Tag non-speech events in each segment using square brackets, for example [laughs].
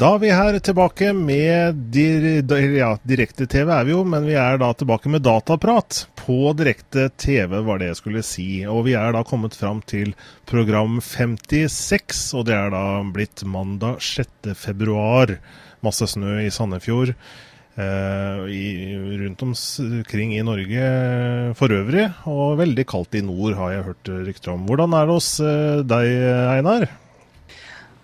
Da er vi her tilbake med ja, direkte-TV er vi jo, men vi er da tilbake med dataprat. På direkte-TV var det jeg skulle si. Og vi er da kommet fram til program 56, og det er da blitt mandag 6. februar. Masse snø i Sandefjord. Eh, i, rundt omkring i Norge for øvrig, og veldig kaldt i nord, har jeg hørt rykter om. Hvordan er det hos eh, deg, Einar?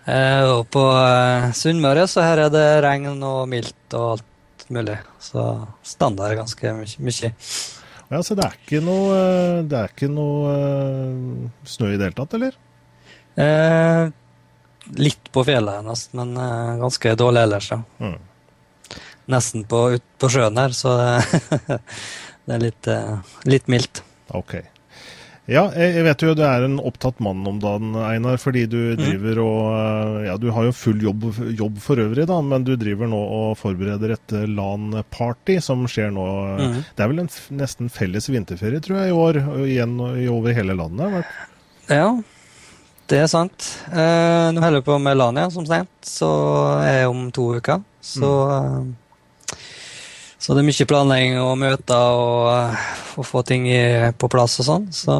Eh, og på eh, Sunnmøre så her er det regn og mildt og alt mulig. Så standard ganske mye. Ja, Så det er ikke noe, eh, det er ikke noe snø i det hele tatt, eller? Eh, litt på fjellet, nesten, men ganske dårlig ellers, ja. Mm. Nesten på, ut på sjøen her, så [laughs] det er litt, uh, litt mildt. Ok. Ja, jeg vet jo du er en opptatt mann om dagen, Einar. Fordi du mm. driver og eh, Ja, du har jo full jobb, jobb for øvrig, da, men du driver nå og forbereder et eh, LAN-party som skjer nå. Mm. Det er vel en nesten felles vinterferie, tror jeg, i år. Igjen over hele landet? Ja, det er sant. Eh, nå holder vi på med LAN, ja, som sent. Så er jeg om to uker. Så mm. Så det er mye planlegging og møter og og få ting på plass og sånn. Så,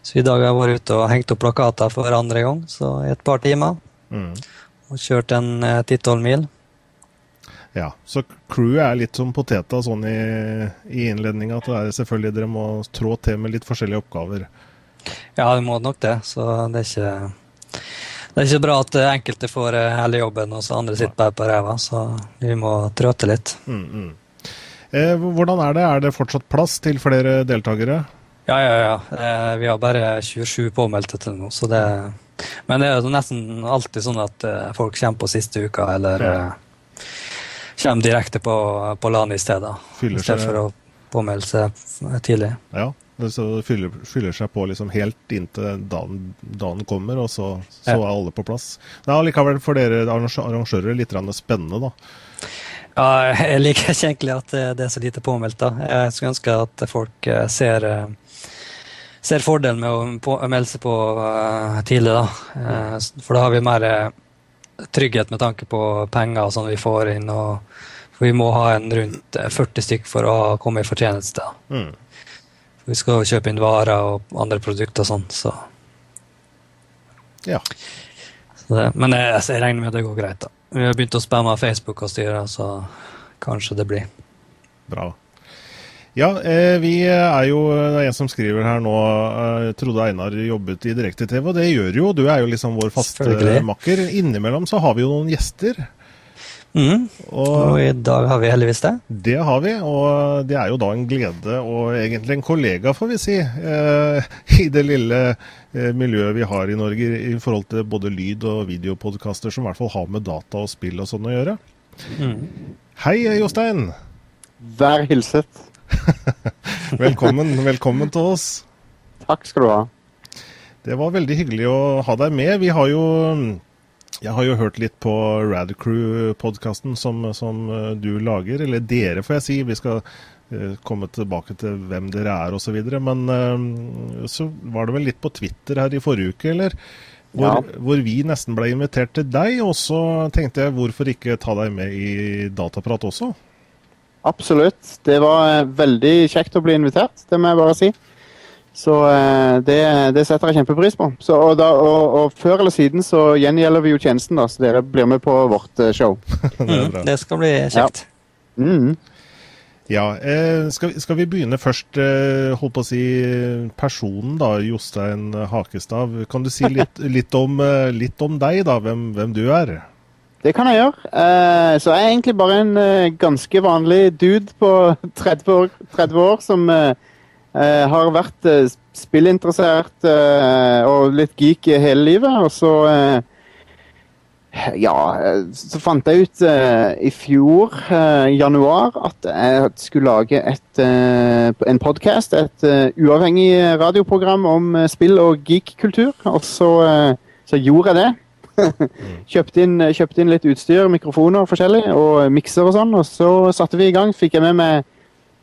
så, i dag har jeg vært ute og hengt opp plakater for andre gang, så i et par timer. Mm. Og kjørt en eh, ti-tolv mil. Ja, så crewet er litt som poteta sånn i, i innledninga. At det er selvfølgelig dere må trå til med litt forskjellige oppgaver. Ja, vi må nok det. Så det er ikke det er ikke bra at eh, enkelte får eh, hele jobben, og så andre sitter bare på ræva. Så vi må trå til litt. Mm, mm. Eh, hvordan er det? Er det fortsatt plass til flere deltakere? Ja, ja, ja. Eh, vi har bare 27 påmeldte til nå, så det Men det er jo nesten alltid sånn at eh, folk kommer på siste uka, eller ja. kommer direkte på, på LAN i stedet. Fyller I stedet for å påmelde seg tidlig. Ja. Så det fyller, fyller, seg på liksom helt inntil dagen, dagen kommer, og så, så er alle på plass. Det er allikevel for dere arrangører litt spennende, da. Ja, jeg liker ikke egentlig at det er så lite påmeldt. da. Jeg skulle ønske at folk eh, ser, eh, ser fordelen med å melde seg på tidlig. da. For da har vi mer trygghet med tanke på penger og sånn vi får inn. og Vi må ha en rundt 40 stykk for å komme i fortjeneste. Mm. Vi skal kjøpe inn varer og andre produkter og sånn, så Ja. Så det, men jeg, altså, jeg, regner med at det går greit. da. Vi har begynt å spamme Facebook og styre, så kanskje det blir. Bra. Ja, eh, vi er jo Det er en som skriver her nå eh, Trodde Einar jobbet i direkte-TV, og det gjør jo. Du er jo liksom vår faste makker. Innimellom så har vi jo noen gjester. Mm. Og, og, i dag har vi heldigvis det. Det har vi, og det er jo da en glede og egentlig en kollega, får vi si, eh, i det lille eh, miljøet vi har i Norge i forhold til både lyd- og videopodkaster som i hvert fall har med data og spill og sånn å gjøre. Mm. Hei, Jostein. Vær hilset. [laughs] velkommen, velkommen til oss. Takk skal du ha. Det var veldig hyggelig å ha deg med. Vi har jo jeg har jo hørt litt på Radcrew-podkasten som, som, eh, du lager, eller dere får jeg si. Vi skal uh, komme tilbake til hvem dere er osv. Men uh, så var det vel litt på Twitter her i forrige uke, eller? Hvor, ja. hvor, vi nesten ble invitert til deg. Og så tenkte jeg hvorfor ikke ta deg med i Dataprat også? Absolutt. Det var veldig kjekt å bli invitert, det må jeg bare si. Så eh, det, det, setter jeg kjempepris på. Så, og, da, og, og, før eller siden så gjengjelder vi jo tjenesten, da, så dere blir med på vårt eh, show. [laughs] det, mm, det, skal bli kjekt. Ja, mm. ja eh, skal, skal, vi begynne først, holdt på å si, personen da, Jostein Hakestad. Kan du si [laughs] litt, litt, om, litt om, deg, da, hvem, hvem, du er? Det kan jeg gjøre. Eh, så jeg er egentlig bare en ganske vanlig dude på [laughs] 30 år, 30 år som Uh, har vært uh, spillinteressert uh, og litt geek hele livet. Og så Ja, så fant jeg ut i fjor, januar, at jeg skulle lage et, en podkast. Et uavhengig radioprogram om spill og geek-kultur. Og så, så, gjorde jeg det. [laughs] kjøpte, inn, kjøpte inn litt utstyr, mikrofoner og forskjellig, og mikser og sånn. Og så satte vi i gang. Fikk jeg med meg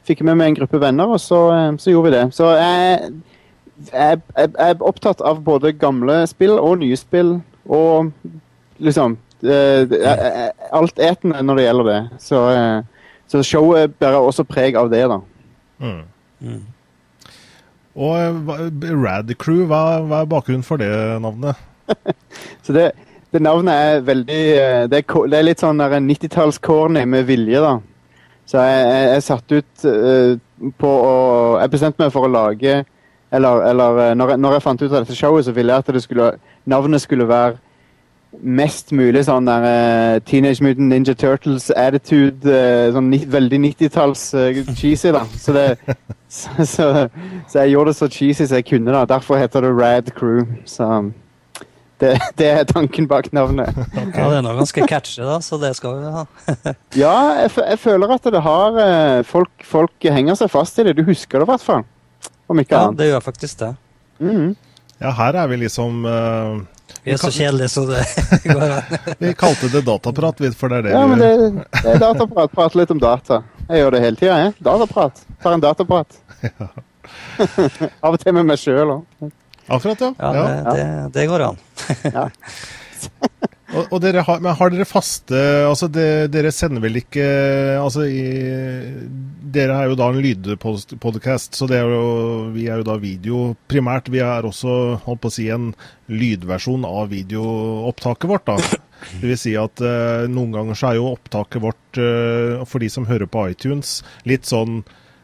fikk jeg med meg en gruppe venner, og så, eh, så gjorde vi det. Så jeg, jeg, jeg, jeg er opptatt av både gamle spill og nye spill, og liksom eh, Alt etende når det gjelder det. Så, eh, så showet bærer også preg av det, da. Mm. Mm. Og Rad Crew, hva, hva er bakgrunnen for det navnet? [laughs] Så det, det navnet er veldig Det er, det er litt sånn der 90-talls-corny med vilje, da. Så jeg, jeg, jeg satte ut uh, på å Jeg bestemte meg for å lage Eller, eller eh, når, jeg, når jeg fant ut av dette showet, så ville jeg at skulle, navnet skulle være mest mulig sånn der uh, Teenage Mutant Ninja Turtles-attitude. Uh, sånn ni, veldig 90-talls eh, cheesy, da. Så, det, [laughs] så, så, så jeg gjorde det så cheesy som jeg kunne. da. Derfor heter det Rad Crew. Så det, det er tanken bak navnet. [laughs] Ja, det er noe ganske catchy, da, så det skal vi ha. [laughs] Ja, jeg, jeg føler at det har eh, folk, folk henger seg fast i det. Du husker det i hvert fall. Om ikke Ja, annet. det gjør faktisk det. Mhm. Ja, her er vi liksom uh, Vi er så kjedelige, så det [laughs] går an. Vi kalte det dataprat, for det er det Ja, men det, det er dataprat. Prate litt om data. Jeg gjør det hele tida, jeg. Dataprat. Tar en dataprat. Av og til med meg sjøl òg. Akkurat, ja. Ja, ja. det, det, det går an. [laughs] Og, og dere har, men har dere faste Altså, det, dere sender vel ikke Altså, i, dere er jo da en lydpodcast, så det er jo, vi er jo da video primært. Vi er også, holdt på å si, en lydversjon av videoopptaket vårt, da. Det vil si at eh, noen ganger så er jo opptaket vårt, eh, for de som hører på iTunes, litt sånn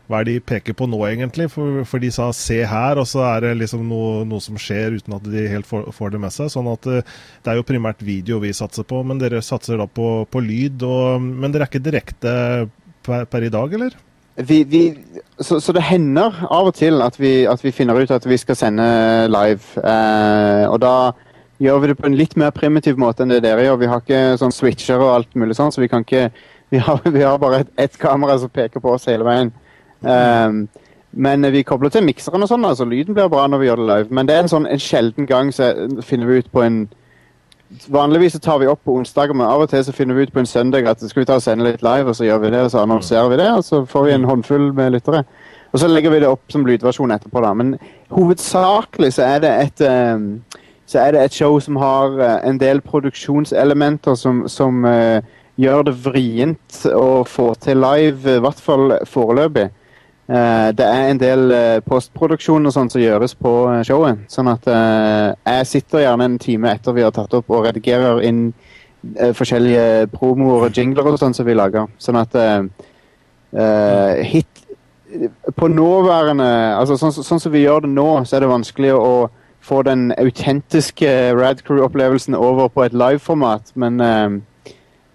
hva er de peker på nå, egentlig? For, for de sa 'se her', og så er det liksom noe, noe som skjer uten at de helt får, får det med seg. Sånn at eh, det er jo primært video vi satser på, men dere satser da på, på lyd. Og, men dere er ikke direkte per, per i dag, eller? Vi, vi, så, så det hender av og til at vi, at vi finner ut at vi skal sende live. Eh, og da gjør vi det på en litt mer primitiv måte enn det dere gjør. Vi har ikke sånn switcher og alt mulig sånn, så vi kan ikke Vi har, vi har bare ett et kamera som peker på oss hele veien. Um, men vi kobler til mikseren og sånn, altså lyden blir bra når vi gjør det live. Men det er en sånn en sjelden gang så finner vi ut på en Vanligvis så tar vi opp på onsdager, men av og til så finner vi ut på en søndag at skal vi ta og sende litt live, og så gjør vi det, og så annonserer vi det, og så får vi en håndfull med lyttere. Og så legger vi det opp som lydversjon etterpå, da. Men hovedsakelig så er det et um, så er det et show som har eh, en del produksjonselementer som, som uh, gjør det vrient å få til live, i hvert fall foreløpig. Eh, det er en del uh, postproduksjon og sånt som gjøres på eh, showet. Sånn at eh, jeg sitter gjerne en time etter vi har tatt opp og redigerer inn eh, forskjellige promoer og jingler og sånn som vi lager. Sånn at eh, eh, hit På nåværende altså sånn, sånn som vi gjør det nå, så er det vanskelig å få den autentiske Rad Crew-opplevelsen over på et live-format, men eh, Eh,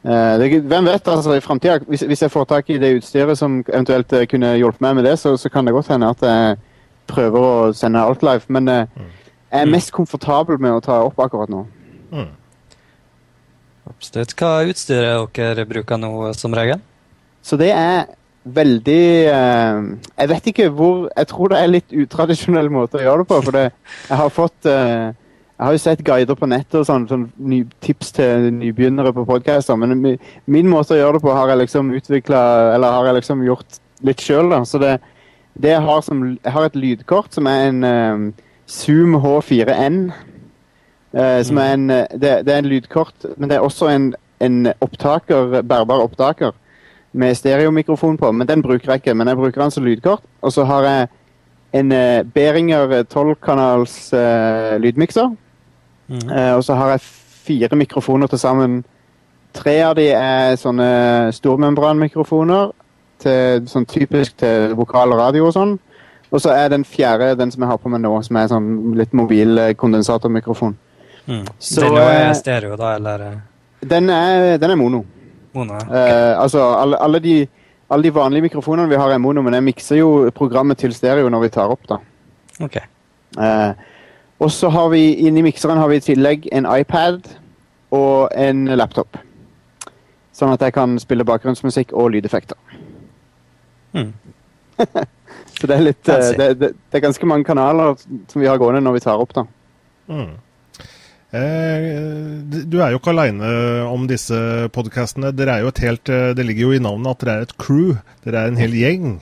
det, hvem vet, altså i fremtiden, hvis, hvis jeg får tak i det utstyret som eventuelt eh, kunne hjulpet meg med det, så, så kan det godt hende at jeg prøver å sende alt live. Men mm. jeg er mest komfortabel med å ta opp akkurat nå. Mm. Absolutt. Hva er utstyret dere bruker nå, som regel? Så det er veldig eh, Jeg vet ikke hvor Jeg tror det er litt utradisjonell måte å gjøre det på. For det, jeg har fått eh, Jeg har jo sett guider på nettet og sånn, sånn ny, tips til nybegynnere på podcaster, men mi, min måte å gjøre det på har jeg liksom utvikla Eller har jeg liksom gjort litt sjøl, da. Så det, det jeg har som Jeg har et lydkort som er en eh, Zoom H4N. Uh, som er en eh, det, det er en lydkort, men det er også en, en opptaker, bærbar opptaker med stereomikrofon på, men den bruker jeg ikke. Men jeg bruker den som lydkort. Og så har jeg en uh, Behringer 12-kanals eh, lydmikser. Eh, og så har jeg fire mikrofoner til sammen. Tre av de er sånne stormembranmikrofoner. Til, sånn typisk til vokal og radio og sånn. Og så er den fjerde den som jeg har på meg nå, som er sånn litt mobil eh, kondensatormikrofon. Mm. Så, Den er eh, stereo, da, eller Den er, den er mono. mono? okay. uh, altså, alle, alle, de, alle de vanlige mikrofonene vi har er mono, men jeg mikser jo programmet til stereo når vi tar opp, da. Okay. Eh, og så har vi inni mikseren har vi i tillegg en iPad og en laptop. Sånn at jeg kan spille bakgrunnsmusikk og lydeffekter. Mm. [laughs] Så det er litt uh, det, det, det er ganske mange kanaler som vi har gående når vi tar opp, da. Mm. Du er jo ikke aleine om disse podkastene. Eh, det ligger jo i navnet at dere er et crew. Dere er en hel gjeng.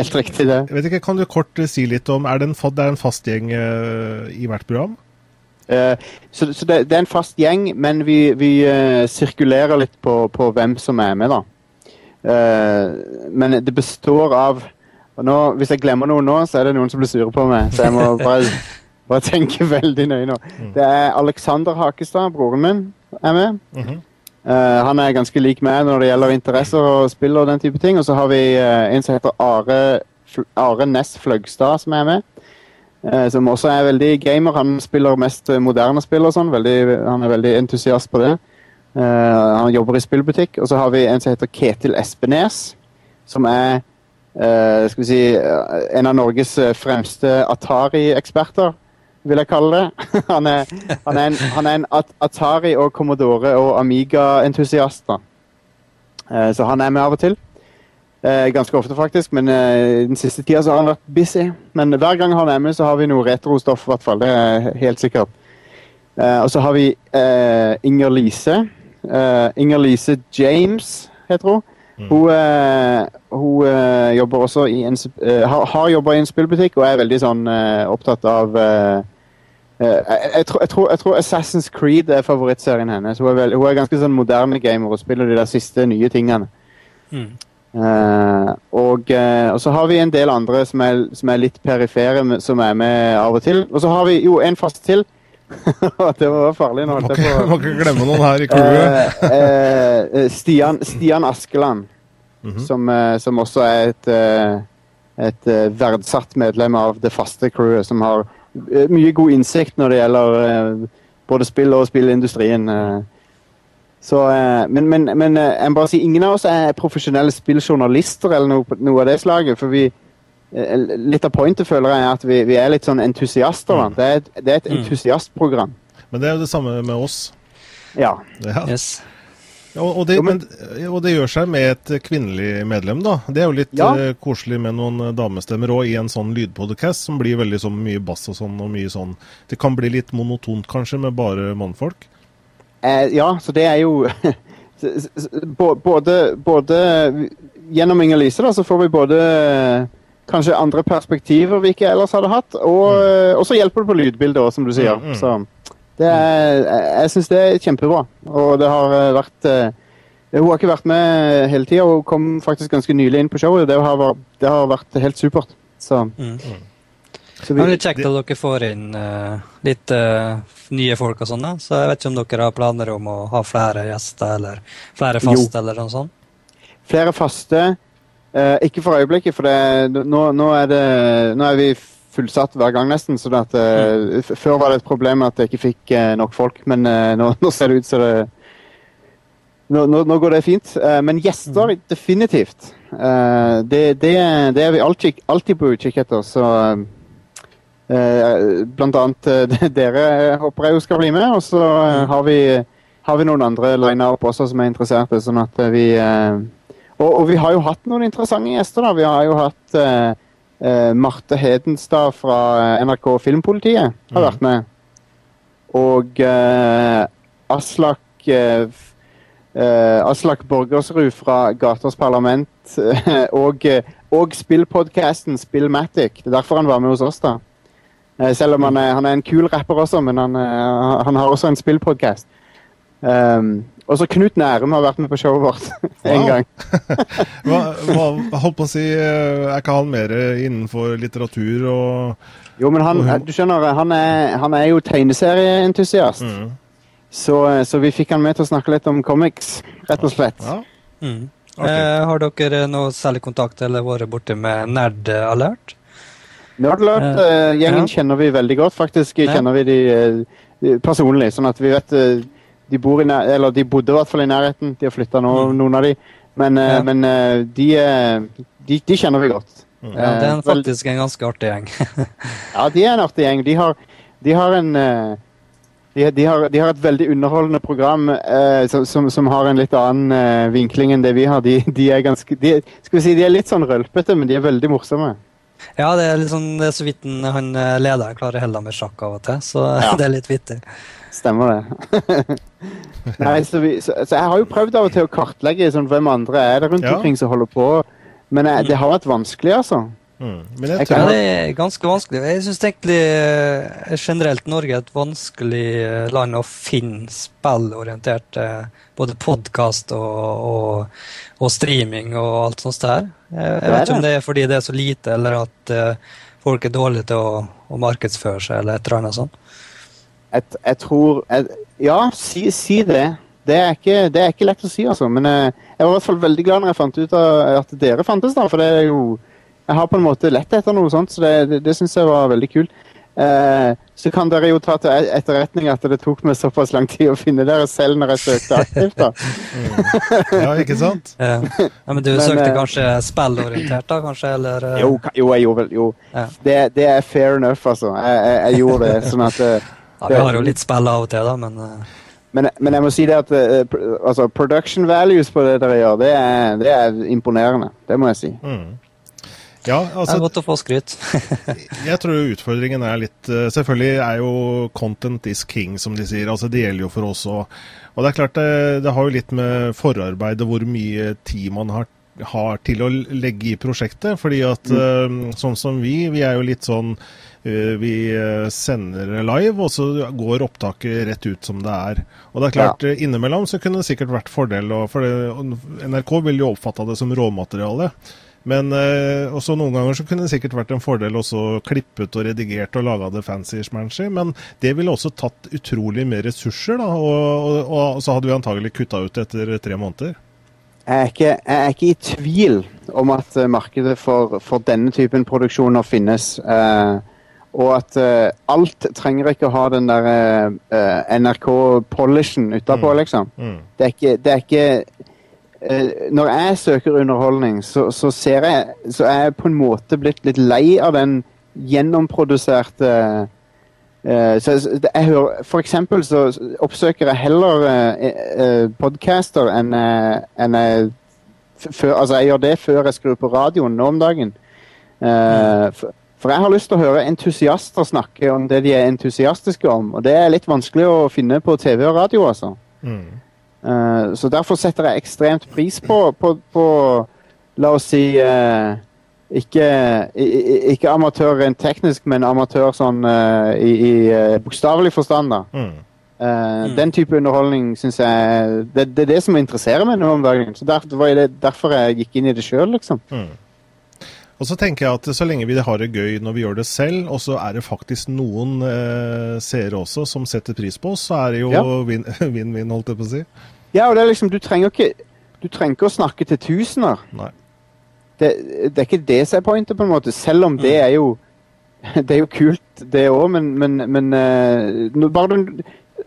Helt riktig, det. Jeg vet ikke, Kan du kort eh, si litt om Er det en, det er en fast gjeng uh, i hvert program? Uh, så så det, det er en fast gjeng, men vi, vi uh, sirkulerer litt på, på hvem som er med, da. Men det består av og nå, Hvis jeg glemmer noe nå, så er det noen som blir sure på meg. Så jeg må [laughs] bare, bare tenke veldig nøye nå. Det er Alexander Hakestad, broren min, er med. Mm Eh, han er ganske lik meg når det gjelder interesser og spill og den type ting. Og så har vi eh, en som heter Are, Are Næss Fløgstad, som er med. Eh, som også er veldig gamer. Han spiller mest eh, moderne spill og sånn. Han er veldig entusiast på det. Eh, han jobber i spillbutikk. Og så har vi en som heter Ketil Espenes, som er eh, skal vi si, eh, en av Norges eh, fremste Atari-eksperter, vil jeg kalle det. [laughs] han, er, han, er en, han er en Atari- og Commodore- og Amiga-entusiast. Eh, så han er med av og til. Eh, ganske ofte, faktisk, men eh, den siste tida så har han vært busy. Men hver gang han er med, så har vi noe retrostoff, i hvert fall. Det er helt sikkert. Eh, og så har vi eh, Inger Lise. Eh, Inger Lise James, heter hun. Hun, eh, hun eh, jobber også i en, eh, har, har jobba i en spillbutikk og er veldig sånn opptatt av jeg, jeg, tror, jeg, tror, jeg tror Assassin's Creed er favorittserien hennes. Hun er, veld, hun er ganske sånn moderne gamer og spiller de der siste nye tingene. Mm. Uh, og, eh, og så har vi en del andre som er, som er litt perifere, som er med av og til. Og så har vi jo en fast til. [laughs] det var farlig nå. Holdt jeg på. må ikke glemme noen her i crewet. uh, uh, Stian, Stian Askeland, Mhm. som, eh, som også er et, eh, et eh, verdsatt medlem av det faste crewet, som har eh, mye god innsikt når det gjelder eh, både spill og spillindustrien. eh. Så, eh, men men, men eh, jeg må bare si, ingen av oss er profesjonelle spilljournalister eller noe, noe av det slaget. For vi eh, Litt av pointet føler jeg er at vi, vi er litt sånn entusiaster. Mm. Det, er et, det er et Mm. entusiastprogram. Men det er jo det samme med oss. Ja. Ja. Yes. Og, og, det, Jo, men- men, og det gjør seg med et kvinnelig medlem, da. Det er jo litt Ja. eh, koselig med noen eh, damestemmer òg i en sånn lydpodcast som blir veldig sånn mye bass og sånn og mye sånn Det kan bli litt monotont kanskje med bare mannfolk. Eh, ja, så det er jo [laughs] både, både Gjennom Inger-Lise da, så får vi både eh, kanskje andre perspektiver vi ikke ellers hadde hatt, og, mm. så hjelper det på lydbildet òg, som du sier. Mm, mm. Så det er, jeg, syns det er kjempebra. Og det har eh, vært eh, Hun har ikke vært med hele tida, og kom faktisk ganske nylig inn på showet. Det har, vært- det har vært helt supert. Så, Mm. så Det er vi, litt kjekt at dere får inn uh, litt uh, nye folk og sånn, så jeg vet ikke om dere har planer om å ha flere gjester eller flere Jo. faste eller noe sånt? Flere faste. Uh, ikke for øyeblikket, for det, nå, nå, er det, nå er vi fullsatt hver gang nesten. Så at, f- Før var det et problem at jeg ikke fikk eh, nok folk, men eh, nå, [laughs] nå ser det ut som det nå, nå, nå går det fint. Men gjester, definitivt. Eh, det, det, det er vi alltid, alltid på utkikk etter. Så Blant annet [laughs] dere håper jeg jo skal bli med. Og så eh, har, vi, har vi noen andre lina opp også som er interesserte. Sånn at vi og, og vi har jo hatt noen interessante gjester. da. Vi har jo hatt eh, eh, Marte Hedenstad fra eh, NRK Filmpolitiet har Mhm. vært med. Og eh, Aslak eh, eh, Aslak Borgersrud fra Gaters Parlament og, og spillpodcasten Spillmatic. Det er derfor han var med hos oss, da. Selv om han er, han er en kul rapper også, men han, han har også en spillpodcast. Um, og så Knut Nærum har vært med på showet vårt [laughs] en gang. [laughs] Hva, hva, holdt på å si, eh, er ikke han mer innenfor litteratur og Jo, men han, Og du skjønner, han er, han er jo tegneserieentusiast. mm. Så, så vi fikk han med til å snakke litt om comics, rett og slett. Ja, Mm. Okay. Eh, har dere noe særlig kontakt eller vært borte med Nerd Alert? Nerdlert-gjengen Ja. kjenner vi veldig godt. Faktisk Ja. kjenner vi de eh, personlig, sånn at vi vet eh, de, bor i nær, eller de bodde i hvert fall i nærheten. De har flytta nå, Mm. noen av de. Men, eh, Ja. men eh, de, eh, de, de kjenner vi godt. Ja, det er en, faktisk en ganske artig gjeng. [laughs] Ja, de er en artig gjeng. De har, de har en de, de, har, de har et veldig underholdende program eh, som, som, som har en litt annen eh, vinkling enn det vi har. De, de er ganske de, Skal vi si, de er litt sånn rølpete, men de er veldig morsomme. ja, det er, sånn, det er så vidt han- leder, lederen klarer å holde med sjakk av og til, så Ja. [laughs] det er litt vittig. Stemmer det. [laughs] Nei, så, vi, så, så jeg har jo prøvd av og til å kartlegge sånn, hvem andre er det rundt Ja. omkring som holder på Men jeg, det har vært vanskelig, altså. Mm. Men jeg tror Ja, det er ganske vanskelig. Jeg syns egentlig eh, generelt Norge er et vanskelig eh, land å finne spillorientert eh, både podkast og, og, og streaming og alt sånt der. Jeg, jeg vet ikke om det. er fordi det er så lite, eller at folk er dårlige til å, å markedsføre seg, eller et eller annet sånt. Jeg, jeg tror jeg, Ja, si, si det. Det er, ikke, det er ikke lett å si, altså. Men eh, jeg var i hvert fall veldig glad når jeg fant ut av at dere fantes, da. For det er jo Jeg har på en måte lett etter noe sånt, så det, det, det syns jeg var veldig kult. Eh, så kan dere jo ta til etterretning at det tok meg såpass lang tid å finne dere selv når jeg søkte aktivt. da. Ja, ikke sant? ja. ja, men du Men, søkte eh, kanskje spillorientert, da? kanskje, eller? eh, Jo, jo, jeg gjorde vel Jo. Ja. Det, det er fair enough, altså. Jeg, jeg, jeg gjorde det. sånn at eh, Ja, vi har jo litt spill av og til, da, men eh, Men, men jeg må si det at uh, altså, production values på det dere gjør, det er, det er imponerende. Det må jeg si. Mm. Ja, det er altså godt å få skryt. [laughs] Jeg tror utfordringen er litt uh, Selvfølgelig er jo content is king, som de sier. altså Det gjelder jo for oss òg. Og det er klart det, det har jo litt med forarbeidet, hvor mye tid man har, har til å legge i prosjektet. fordi at eh, sånn som vi, vi er jo litt sånn Vi eh, sender live, og så går opptaket rett ut som det er. Og det er klart, ja. innimellom så kunne det sikkert vært fordel, for NRK ville jo oppfatta det som råmateriale. Men eh, også noen ganger så kunne det sikkert vært en fordel også klippet og redigert og laga det fancy-smanshy, men det ville også tatt utrolig mer ressurser, da, og, og, og så hadde vi antagelig kutta ut etter tre måneder. Jeg er ikke, jeg er ikke i tvil om at eh, markedet for, for denne typen produksjoner finnes. eh, og at uh, alt trenger ikke å ha den der uh, NRK-polishen utapå, Mm. liksom. Mm. Det er ikke, det er ikke uh, Når jeg søker underholdning, så, så ser jeg Så er jeg på en måte blitt litt lei av den gjennomproduserte eh, så jeg, hører, For eksempel så oppsøker jeg heller podcaster enn eh, enn jeg før, Altså, jeg gjør det før jeg skrur på radioen nå om dagen. Eh, for, jeg har lyst til å høre entusiaster snakke om det de er entusiastiske om, og det er litt vanskelig å finne på TV og radio, altså. Mm. Uh, så derfor setter jeg ekstremt pris på, på, på la oss si uh, ikke, ikke amatør rent teknisk, men amatør sånn uh, i, i bokstavelig forstand. da. Mm. Mm. Den type underholdning syns jeg det, det er det som interesserer meg nå om dagen. Så der, det var det derfor jeg gikk inn i det sjøl, liksom. Mm. Og så tenker jeg at så lenge vi har det gøy når vi gjør det selv, og så er det faktisk noen eh, seere også som setter pris på oss, så er det jo vinn-vinn, ja. [laughs] holdt jeg på å si. Ja, og det er liksom, du trenger ikke du trenger ikke å snakke til tusener. Nei. Det, det er ikke det som er pointet, på en måte. Selv om det er jo [laughs] Det er jo kult, det òg, men, men, men eh, bare du,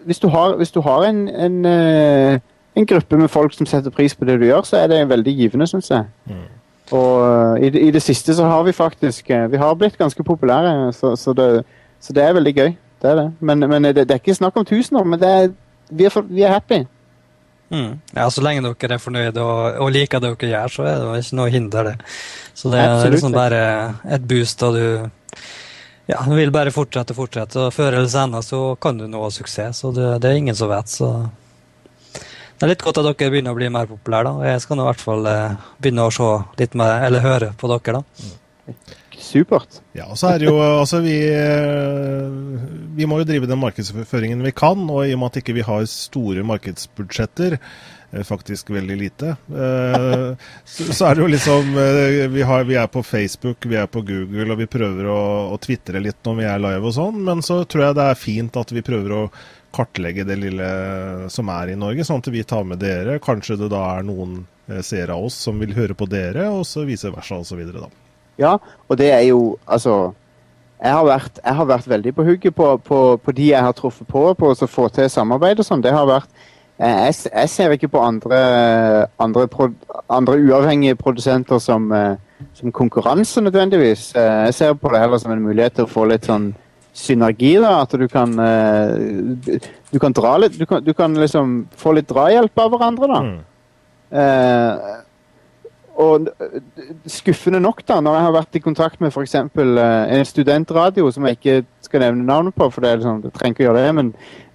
hvis, du har, hvis du har en, en, eh, en gruppe med folk som setter pris på det du gjør, så er det veldig givende, syns jeg. Mm. Og eh, i, i det siste så har vi faktisk eh, Vi har blitt ganske populære, så, så, det, så det er veldig gøy. Det er det. Men, men det, det er ikke snakk om tusener, men det er, vi, er for, vi er happy. Mm. Ja, Så lenge dere er fornøyde og, og liker det dere gjør, så er det ikke noe hinder, det. Så det er liksom bare et boost, og du ja, du vil bare fortsette og fortsette. Og før eller senere så kan du nå suksess, og det, det er ingen som vet. så... Det er litt godt at dere begynner å bli mer populære. da. Jeg skal nå i hvert fall eh, begynne å se litt mer, eller høre på dere. da. Supert. Ja, og så er det jo altså vi eh, Vi må jo drive den markedsføringen vi kan, og i og med at ikke vi har store markedsbudsjetter, eh, faktisk veldig lite, eh, så, så er det jo liksom eh, vi, har, vi er på Facebook, vi er på Google, og vi prøver å, å tvitre litt når vi er live og sånn, men så tror jeg det er fint at vi prøver å kartlegge det lille som er i Norge, sånn at vi tar med dere. Kanskje det da er noen eh, seere av oss som vil høre på dere, og så vice versa osv. Ja, og det er jo Altså Jeg har vært, jeg har vært veldig på hugget på, på, på de jeg har truffet på, på å få til samarbeid og sånn. Det har vært eh, jeg, jeg ser ikke på andre, andre, andre uavhengige produsenter som, eh, som konkurranse nødvendigvis. Jeg ser på det heller som en mulighet til å få litt sånn synergi. da, At du kan eh, du- kan dra litt Du kan, du kan liksom få litt drahjelp av hverandre, da. Mm. Eh, og eh, skuffende nok, da, når jeg har vært i kontakt med f.eks. Uh, en studentradio som jeg ikke skal nevne navnet på, for det er liksom, jeg trenger ikke å gjøre det, men,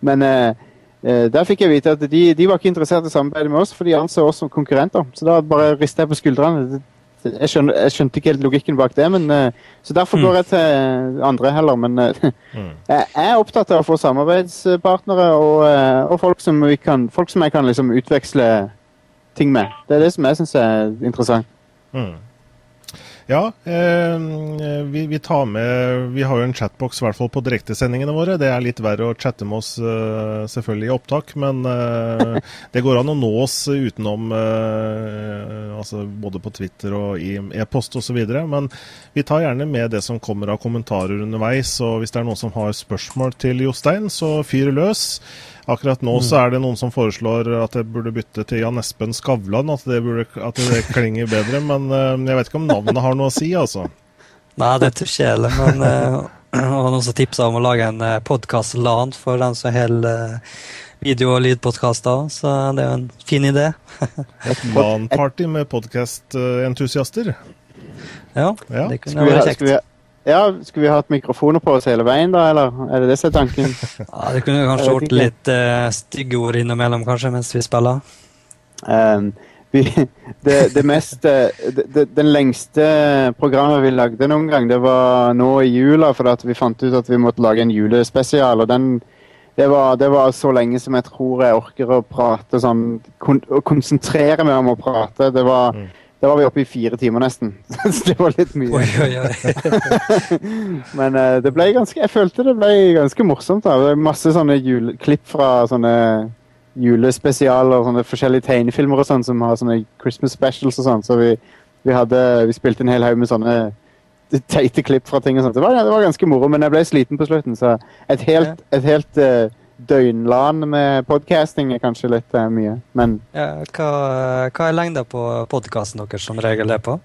men eh, eh, der fikk jeg vite at de, de var ikke interessert i samarbeidet med oss, for de anså oss som konkurrenter. Så da bare rista jeg på skuldrene. Jeg, skjønner, jeg skjønte ikke helt logikken bak det, men eh, så derfor Mm. går jeg til andre heller. Men eh, Mm. [laughs] jeg er opptatt av å få samarbeidspartnere og, eh, og folk, som vi kan, folk som jeg kan liksom utveksle ting med. Det er det som jeg syns er interessant. Mm. Ja, eh, vi, vi tar med Vi har jo en chatbox i hvert fall på direktesendingene våre. Det er litt verre å chatte med oss eh, selvfølgelig i opptak, men eh, det går an å nå oss utenom eh, altså både på Twitter og i e-post osv. Men vi tar gjerne med det som kommer av kommentarer underveis. Og hvis det er noen som har spørsmål til Jostein, så fyr løs. Akkurat nå så er det noen som foreslår at jeg burde bytte til Jan Espen Skavlan, at det, burde, at det klinger bedre. Men eh, jeg vet ikke om navnet har noe å si, altså. Nei, det tror ikke jeg heller, men eh, det var noen som tipsa om å lage en uh, podkast-LAN for den som holder uh, video- og lydpodkaster, så det er jo en fin idé. [laughs] Et LAN-party med podkastentusiaster. Ja, Ja. det kunne vært kjekt. skulle, vi, ja, skulle vi hatt mikrofoner på oss hele veien, da, eller? Er det det som er tanken? [laughs] Ja, det kunne kanskje vært litt uh, stygge ord innimellom, kanskje, mens vi spiller. Um, vi, [laughs] det, det mest eh, det, det, Den lengste programmet vi lagde noen gang, det var nå i jula, for at vi fant ut at vi måtte lage en julespesial. og den det var, det var så lenge som jeg tror jeg orker å prate sånn kon, Å konsentrere meg om å prate. Det var, Mm. Det var vi oppe i fire timer nesten. [laughs] Så det var litt mye. Oi, oi, oi. [laughs] Men eh, det ble ganske Jeg følte det ble ganske morsomt. da. Det er masse sånne jule, klipp fra sånne julespesialer, sånne forskjellige tegnefilmer og sånn som har sånne Christmas specials og sånn. Så vi, vi hadde Vi spilte en hel haug med sånne teite klipp fra ting og sånt. Det var, det var ganske moro, men jeg ble sliten på slutten, så et helt, et helt eh, døgnlan med podcasting er kanskje litt uh, mye. Men Ja, hva, hva er lengda på podkasten deres som regel er på?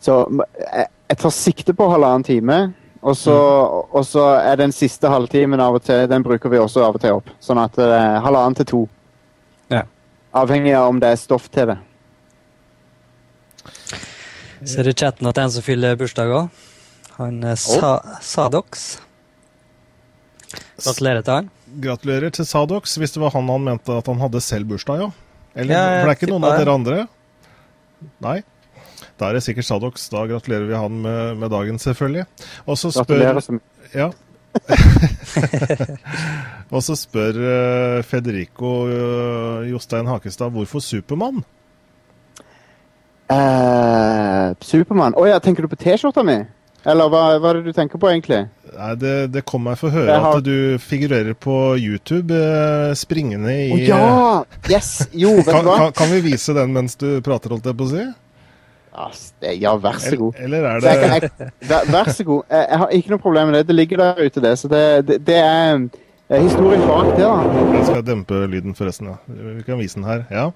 Så jeg, jeg tar sikte på halvannen time, og så, og så er den siste halvtimen av og til Den bruker vi også av og til opp. Sånn at det er halvannen til to. Ja. Avhengig av om det er stoff til det. Ser i chatten at det er en som fyller bursdag òg. Han er Sa Sadox. Gratulerer til han. Gratulerer til Sadox, hvis det var han han mente at han hadde selv bursdag, ja. Eller, Ja, for det er ikke noen av dere andre? Nei. Da er det sikkert Sadox. Da gratulerer vi han med, med dagen, selvfølgelig. Og så spør. Ja. [laughs] Og så spør uh, Federico uh, Jostein Hakestad hvorfor Supermann? Uh, Supermann. Å ja, tenker du på T-skjorta mi? Eller hva, hva er det du tenker på, egentlig? Nei, det, det kom meg for å høre har- at du figurerer på YouTube eh, springende i Å ja! Yes! Jo, [laughs] vet kan, du hva? kan, kan vi vise den mens du prater, holdt jeg på å si? Ja, vær så god. Eller, eller er jeg, det kan- jeg, vær, så god. Jeg, jeg har ikke noe problem med det. Det ligger der ute, det. Så det, det, det er historien bak det, da. Jeg skal dempe lyden, forresten. ja. Vi kan vise den her. Ja.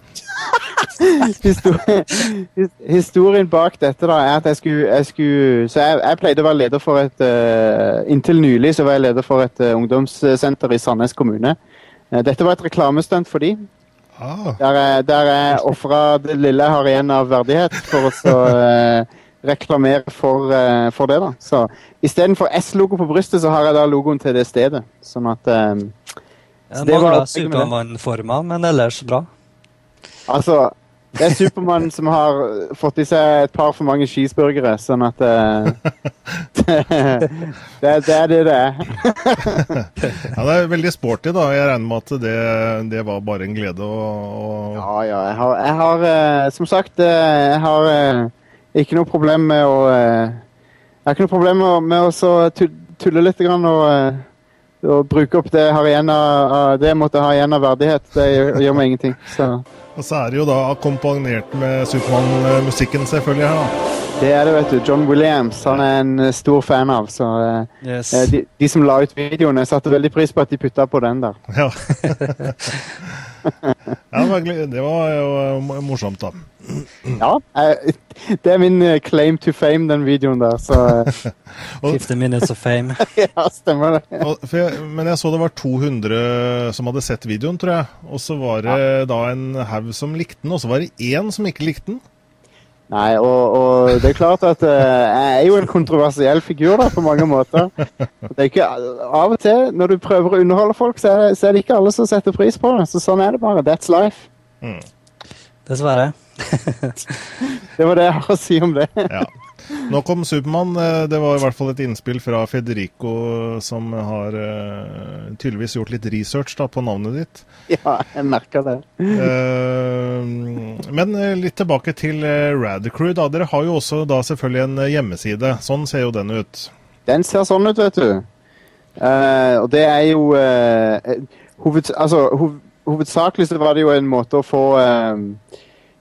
[laughs] Historien, bak dette da, er at jeg skulle, jeg skulle Så jeg, jeg pleide å være leder for et uh, Inntil nylig så var jeg leder for et uh, ungdomssenter i Sandnes kommune. Uh, dette var et reklamestunt for de. Ah, Der jeg, der jeg ofra det lille jeg har igjen av verdighet for å så, [laughs] eh, reklamere for, uh, for det. da. Så Istedenfor S-logo på brystet, så har jeg da logoen til det stedet. Sånn at Jeg det var mangler opplegget med det. Supermann-forma, men ellers bra. Altså, det er Supermann som har fått i seg et par for mange cheeseburgere, sånn at uh, [laughs] [laughs] det, det, det er det det er. ja, det er veldig sporty, da. Jeg regner med at det, det var bare en glede å, å Ja, ja. Jeg har, jeg har uh, som sagt, jeg har eh, ikke noe problem med å eh, Jeg har ikke noe problem med, å- med å så tulle litt grann og, eh, og bruke opp det jeg har igjen av, av det jeg måtte ha igjen av verdighet. Det gjør, gjør meg ingenting. Så Og så er det jo da akkompagnert med Supermann-musikken, selvfølgelig. her da. det er det, vet du. John Williams han er en eh, stor fan av. Så Yes. de, de som la ut videoene, satte veldig pris på at de putta på den der. Ja. [laughs] [laughs] ja, det var, det var jo eh, morsomt, da. Ja, eh, det er min eh, claim to fame, den videoen der. Så eh, [laughs] 50 minutes of fame. [laughs] ja, stemmer det. For jeg, men jeg så det var 200 som hadde sett videoen, tror jeg. Og så var det da en haug som likte den, og så var det én som ikke likte den. Nei, og, og det er klart at uh, jeg er jo en kontroversiell figur da, på mange måter. Det er ikke, av og til, når du prøver å underholde folk, så er, det, så er det ikke alle som setter pris på det. Så sånn er det bare. That's life. Mm. Dessverre. Det var det jeg har å si om det. Ja. Nok om Supermann. Eh, det var i hvert fall et innspill fra Federico, som har uh, tydeligvis gjort litt research da, på navnet ditt. Ja, jeg merka det. Uh, men litt tilbake til Radicrew. Da. Dere har jo også da selvfølgelig en hjemmeside. Sånn ser jo den ut. Den ser sånn ut, vet du. Og det er jo hoved, altså, hov, Hovedsakelig så var det jo en måte å få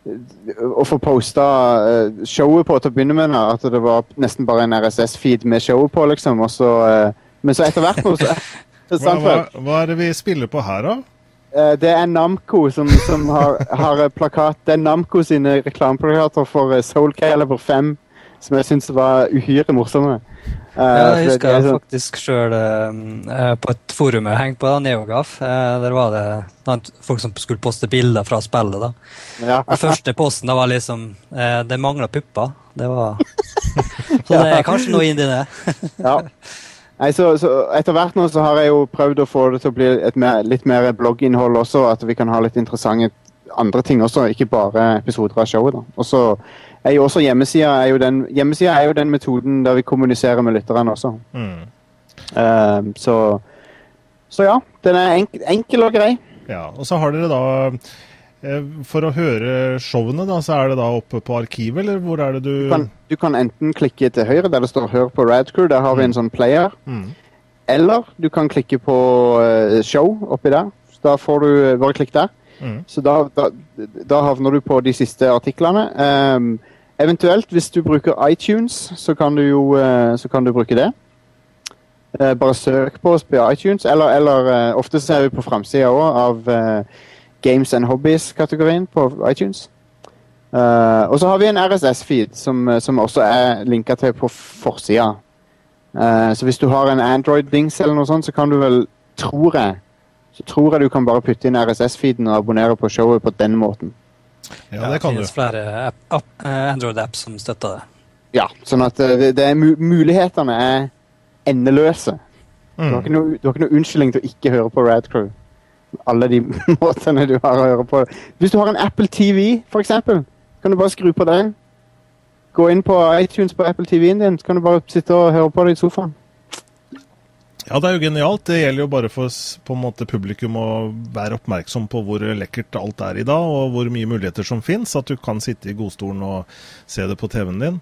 å få posta uh, showet på til å begynne med. At det var nesten bare en RSS-feed med showet på, liksom. Så, uh, men så etter hvert så [laughs] hva, hva, hva, er det vi spiller på her, da? Uh, det er Namco som, som har, har, plakat Det er Namco sine reklameplakater for Soul Calibur 5, som jeg syns var uhyre morsomme. Uh, ja, jeg husker jeg sånn... faktisk sjøl uh, på et forum jeg hengte på, da, Neogaf. Uh, der var det folk som skulle poste bilder fra spillet. da. Ja. Den første posten da var liksom Det mangla pupper. Det var [laughs] Så det er kanskje noe inni det. ja. Nei, så, så, Etter hvert nå så har jeg jo prøvd å få det til å bli mer, litt mer blogginnhold også. At vi kan ha litt interessante andre ting også, ikke bare episoder av showet. da. Og så er jo også hjemmesida er jo den er jo den metoden der vi kommuniserer med lytterne også. Mm. Uh, så, så ja, den er enk, enkel og grei. Ja, og så har dere da eh, for å høre showene, da, så er det da oppe på arkivet, eller hvor er det du Du kan, du kan enten klikke til høyre der det står 'Hør på Radcrew', der har mm. vi en mm. sånn player. Mm. Eller du kan klikke på uh, show oppi der. Da får du Bare klikk der. Mm. Så da, da, da, havner du på de siste artiklene. Um, Eventuelt, hvis du bruker iTunes, så kan du jo uh, så kan du bruke det. Uh, bare søk på oss på iTunes, eller, eller uh, ofte ser vi på framsida òg av Games and Hobbies-kategorien på iTunes. og så har vi en RSS-feed som, som, også er linka til på forsida. så hvis du har en Android-dings eller noe sånt, så kan du vel, tror jeg, så tror jeg du kan bare putte inn RSS-feeden og abonnere på showet på den måten. Ja, det kan det finnes flere eh, Android-apps som støtter det. Ja, sånn at eh, det, det er, mulighetene er endeløse. Mm. Du, har ikke noe, du, har ikke noe unnskyldning til å ikke høre på Radcrew. Alle de [laughs] måtene du har å høre på. Hvis du har en Apple TV, for eksempel, kan du bare skru på den. Gå inn på iTunes på Apple TV-en din, så kan du bare sitte og høre på det i sofaen. Ja, det er jo genialt. Det gjelder jo bare for på en måte, publikum å være oppmerksom på hvor lekkert alt er i dag, og hvor mye muligheter som fins. At du kan sitte i godstolen og se det på TV-en din.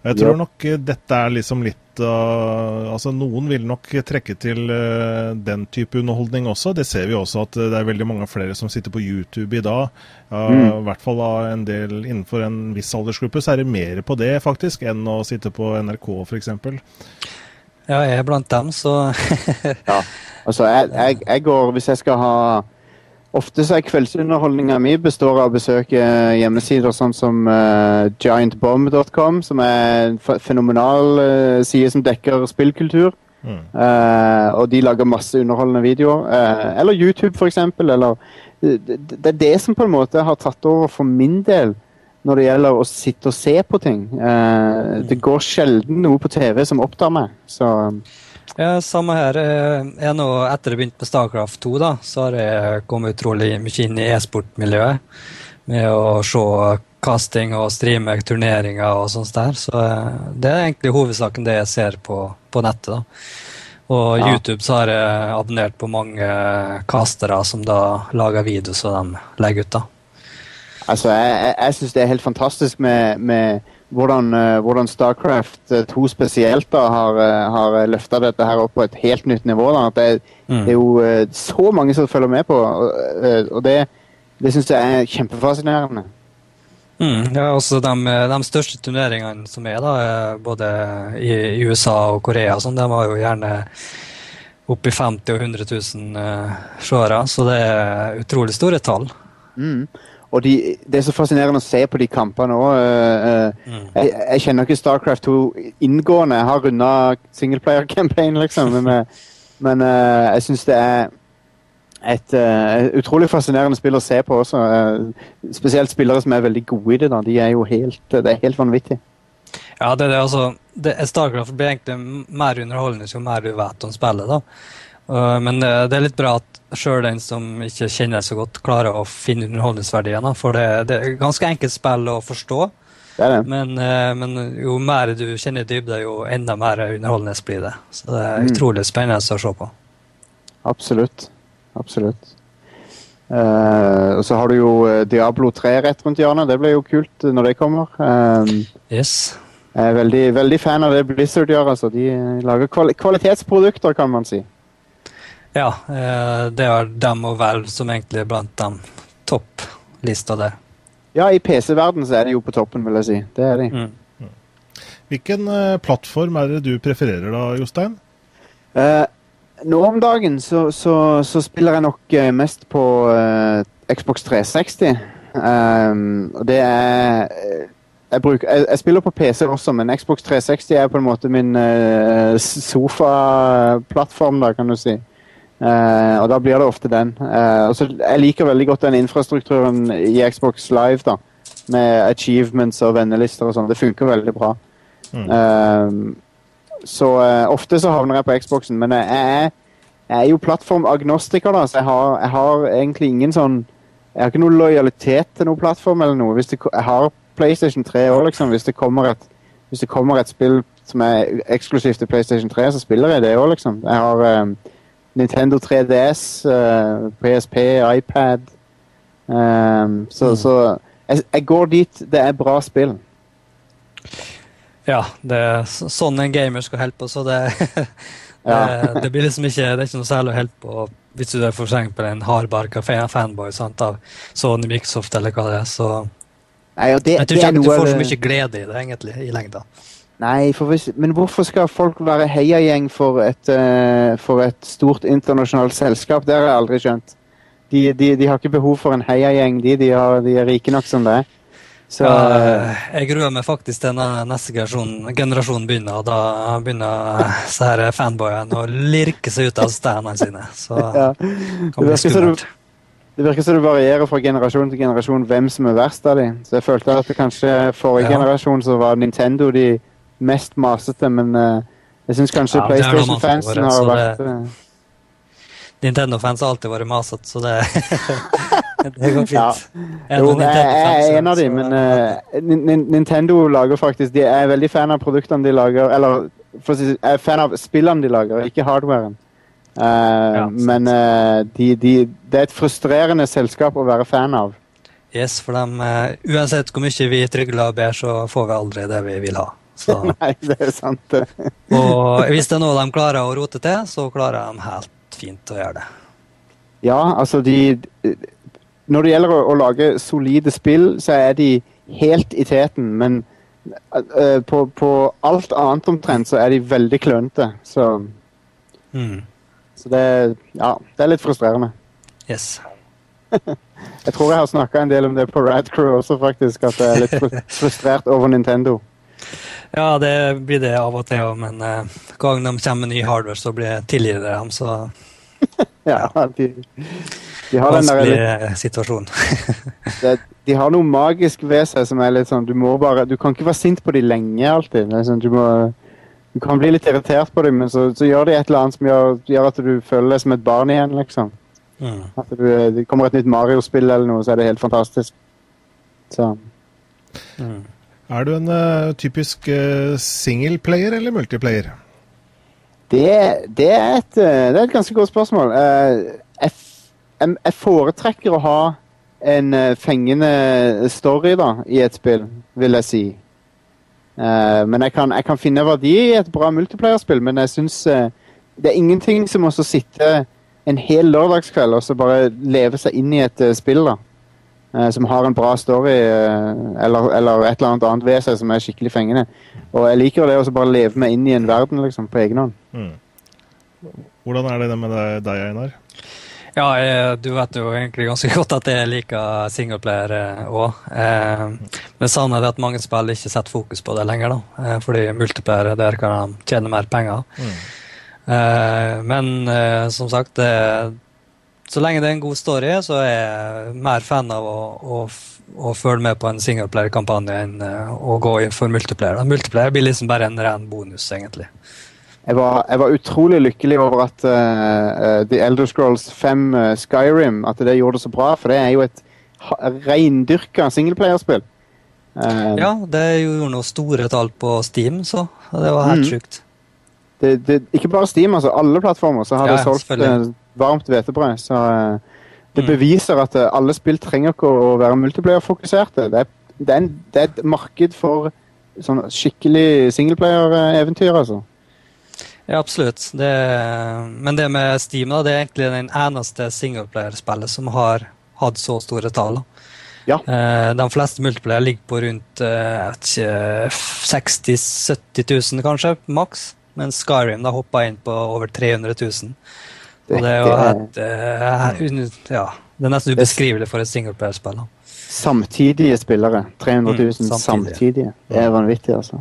Jeg tror ja. nok eh, dette er liksom litt uh, Altså, noen vil nok trekke til uh, den type underholdning også. Det ser vi også at det er veldig mange flere som sitter på YouTube i dag. Uh, mm. I hvert fall uh, en del innenfor en viss aldersgruppe så er det mer på det faktisk enn å sitte på NRK f.eks. Ja, jeg er blant dem, så [laughs] Ja. Altså, jeg, jeg, jeg, går Hvis jeg skal ha Ofte så er kveldsunderholdninga mi består av å besøke hjemmesider sånn som uh, giantbomb.com, som er en fenomenal uh, side som dekker spillkultur. Mm. Uh, og de lager masse underholdende videoer. eller YouTube, for eksempel. Eller, det, det, er det som på en måte har tatt over for min del når det gjelder å sitte og se på ting. Eh, det går sjelden noe på TV som opptar meg. Så ja, samme her. Eh, jeg nå, etter jeg begynte med Starcraft 2, da, så har jeg kommet utrolig mye inn i e-sportmiljøet. Med å se casting og streame turneringer og sånt der. Så eh, det er egentlig hovedsaken det jeg ser på, på nettet. da. Og ja. YouTube så har jeg abonnert på mange castere som da lager videoer som de legger ut. da. Altså, jeg, jeg, jeg syns det er helt fantastisk med, med hvordan, uh, hvordan, Starcraft 2 spesielt da, har, uh, har løfta dette her opp på et helt nytt nivå. Da. At det, mm. det er jo uh, så mange som følger med på, og, og det, det syns jeg er kjempefascinerende. Mm, ja, også de, de, største turneringene som er, da, både i, i USA og Korea, sånn, de har jo gjerne oppi 50 og 100 000 uh, seere, så det er utrolig store tall. Mm. Og de, det er så fascinerende å se på de kampene òg. Uh, uh, mm. jeg, jeg, kjenner ikke Starcraft 2 inngående. Jeg har runda singleplayer-campaign, liksom. Men, eh, men uh, jeg syns det er et utrolig fascinerende spill å se på også. spesielt spillere som er veldig gode i det. da. De er jo helt, det er helt vanvittig. Ja, det er det. altså. Det, Starcraft blir egentlig mer underholdende jo mer du vet om spillet. da. Uh, men det er litt bra at sjøl den som ikke kjenner så godt, klarer å finne underholdningsverdien. For det, det, er ganske enkelt spill å forstå. Det er det. Men, uh, men, jo mer du kjenner dybde, jo enda mer underholdende blir det. Så det er mm. utrolig spennende å se på. Absolutt. Absolutt. Uh, og så har du jo Diablo 3 rett rundt hjørnet. Det blir jo kult når det kommer. Uh, yes. Jeg er veldig, veldig, fan av det Blizzard gjør. Altså. De lager kvali kvalitetsprodukter, kan man si. Ja, eh, det er dem og Valve som egentlig er blant dem topplista der. Ja, i PC-verden så er de jo på toppen, vil jeg si. Det er de. Mm. Hvilken uh, plattform er det du prefererer da, Jostein? Eh, nå om dagen så, så, så, spiller jeg nok uh, mest på Xbox 360. Um, og det er jeg, bruker, jeg, jeg, spiller på PC også, men Xbox 360 er på en måte min uh, sofaplattform, da, kan du si. Uh, og da blir det ofte den. Uh, også, Jeg liker veldig godt den infrastrukturen i Xbox Live, da. Med achievements og vennelister og sånn. Det funker veldig bra. Mm. så ofte så havner jeg på Xboxen, men jeg er, jeg er jo plattformagnostiker, da, så jeg har, jeg har, egentlig ingen sånn Jeg har ikke noe lojalitet til noen plattform eller noe. Det, jeg har PlayStation 3 òg, liksom. Hvis det, et, hvis det kommer et spill som er eksklusivt til PlayStation 3, så spiller jeg det òg, liksom. Jeg har Nintendo 3DS, uh, PSP, iPad. Um, så, mm. så jeg, jeg, går dit det er bra spill. Ja, det er sånn en gamer skal holde på, så det, [laughs] det, det, blir liksom ikke, det er ikke noe særlig å holde på hvis du er for eksempel en hardbarka fanboy sant, av Sony Microsoft eller hva det er. så Nei, det, jeg tror ikke du får så mye glede i det egentlig, i lengda. Nei, hvis, men hvorfor skal folk være heiagjeng for, uh, for et stort internasjonalt selskap? Det har jeg aldri skjønt. De, de, de har ikke behov for en heiagjeng, de, de, har, de er rike nok som det. Så, ja, jeg gruer meg faktisk til neste generasjon, generasjon begynner. og Da begynner så her fanboyene å lirke seg ut av steinene sine. Så [laughs] ja. det kan bli skummelt. Det virker som det varierer fra generasjon til generasjon hvem som er verst av dem. Så jeg følte at det kanskje forrige ja. generasjon så var Nintendo de mest masete, men uh, jeg syns kanskje ja, PlayStation-fansen har vært det... Nintendo-fans har alltid vært masete, så det, [laughs] [laughs] det går fint. Ja. Jo, jeg, er en av dem, men [laughs] uh, Nintendo lager faktisk De er veldig fan av produktene de lager, eller si, er fan av spillene de lager, ikke hardwaren. Uh, ja, men uh, de, de, det er et frustrerende selskap å være fan av. Yes, for de, uansett hvor mye vi trygler og ber, så får vi aldri det vi vil ha. [laughs] Nei, det er sant. [laughs] og hvis det er noe de klarer å rote til, så klarer de helt fint å gjøre det. Ja, altså de Når det gjelder å, å lage solide spill, så er de helt i teten, men på, på, alt annet omtrent så er de veldig klønete, så mm. Så det, ja, det er litt frustrerende. Yes. [laughs] jeg tror jeg har snakka en del om det på Radcrew også, faktisk. At jeg er litt frustrert over Nintendo. Ja, det blir det av og til òg, men uh, gang de kommer med ny hardware, så blir jeg tilgitt dem, så [laughs] Ja, de, de har den der litt, situasjon. [laughs] det, de har noe magisk ved seg som er litt sånn Du må bare Du kan ikke være sint på dem lenge alltid. Sånn, du må du kan bli litt irritert på dem, men så, så, gjør de et eller annet som gjør, gjør, at du føler deg som et barn igjen, liksom. Mm. At du, det kommer et nytt Mario-spill eller noe, så er det helt fantastisk. Så. Mm. Er du en uh, typisk uh, singleplayer eller multiplayer? Det, det, er et, uh, det, er et, ganske godt spørsmål. Jeg, jeg, foretrekker å ha en fengende story da, i et spill, vil jeg si. Men jeg kan, jeg kan, finne verdi i et bra multiplayerspill, men jeg syns det er ingenting som å sitte en hel lørdagskveld og så bare leve seg inn i et spill da. Som har en bra story eller, eller, et eller annet annet ved seg som er skikkelig fengende. Og jeg liker det å bare leve meg inn i en verden liksom, på egen hånd. Mm. Hvordan er det med deg, Einar? Ja, jeg, du vet jo egentlig ganske [laughs] godt at jeg liker singleplayer òg. Eh, men er det at mange spill ikke setter fokus på det lenger. da, eh, Fordi multiplayer der kan de tjene mer penger. Mm. Eh, men eh, som sagt, det, så lenge det er en god story, så er jeg mer fan av å, å, å følge med på en singleplayer-kampanje enn eh, å gå inn for multiplayer. Multiplayer blir liksom bare en ren bonus, egentlig. jeg var, jeg var utrolig lykkelig over at uh, The Elder Scrolls 5 uh, Skyrim at det gjorde det så bra, for det er jo et reindyrka singleplayerspill. Uh, Ja, det gjorde noe store tall på Steam, så det var helt Mm. sjukt. det, det, ikke bare Steam, altså alle plattformer så har Ja, det solgt varmt hvetebrød. Så eh, det Mm. beviser at eh, alle spill trenger ikke å være multiplayer-fokuserte. Det, det, det er et marked for sånn skikkelig singleplayer-eventyr, altså. Ja, absolutt. Det, men det med Steam da, det er egentlig den eneste singleplayer-spillet som har hatt så store tall. Ja. Eh, de fleste multiplayer ligger på rundt eh, jeg vet ikke, 60 000-70 000 kanskje, maks. Mens Skyrim da hoppa inn på over 300 000. Det, Og det er jo et, uh, ja, det er nesten ubeskrivelig for et singleplayerspill. samtidige spillere. 300 000 Mm, samtidige. samtidige. Det er vanvittig, altså.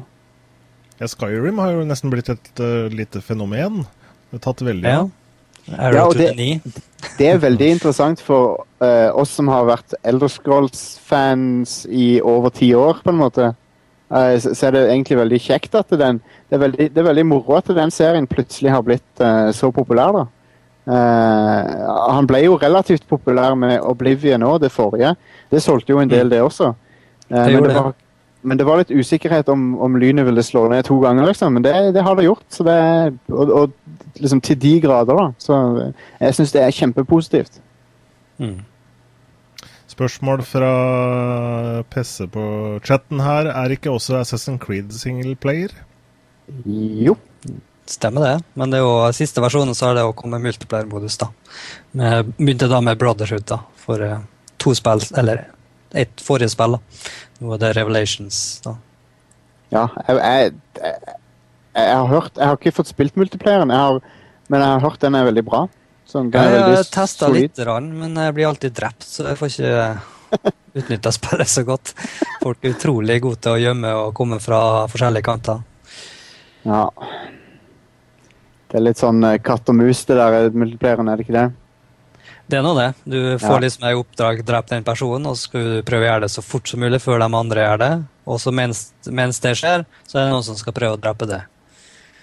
Ja, Skyrim har jo nesten blitt et uh, lite fenomen. Det har tatt veldig av. Ja. Ja, og det- Det er veldig interessant for uh, oss som har vært Elder Scrolls-fans i over ti år, på en måte. Uh, så, så er det egentlig veldig kjekt at den Det er veldig, det er veldig moro at den serien plutselig har blitt så populær, da. Eh, han ble jo relativt populær med Oblivion òg, det forrige. Det solgte jo en del, det også. Det men, det var, men det var litt usikkerhet om, om lynet ville slå ned to ganger, liksom. Men det, det har det gjort. Så det og, og liksom til de grader, da. Så eh, jeg syns det er kjempepositivt. Mm. Spørsmål fra PC på chatten her. Er ikke også Assassin's Creed singleplayer? Jo. Stemmer det, men det er jo siste versjonen så har det jo kommet multiplayer-modus. da. Med- Begynte da med Brotherhood da, for eh, to spill, eller ett forrige spill. da. Nå er det Revelations. da. Ja, jeg, jeg, jeg, jeg har hørt Jeg har ikke fått spilt multiplayeren, har, men jeg har hørt den er veldig bra. Sånn, den er Jeg har testa litt, men jeg blir alltid drept, så jeg får ikke [laughs] utnytta spillet så godt. Folk er utrolig gode til å gjemme og komme fra forskjellige kanter. Ja. Det er litt sånn eh, katt og mus, det der eh, multiplayeren, er det ikke det? Det er nå det. Du får Ja. liksom i oppdrag drep den personen, og så skal du prøve å gjøre det så fort som mulig før de andre gjør det. Og så mens, mens det skjer, så er det noen som skal prøve å drepe det.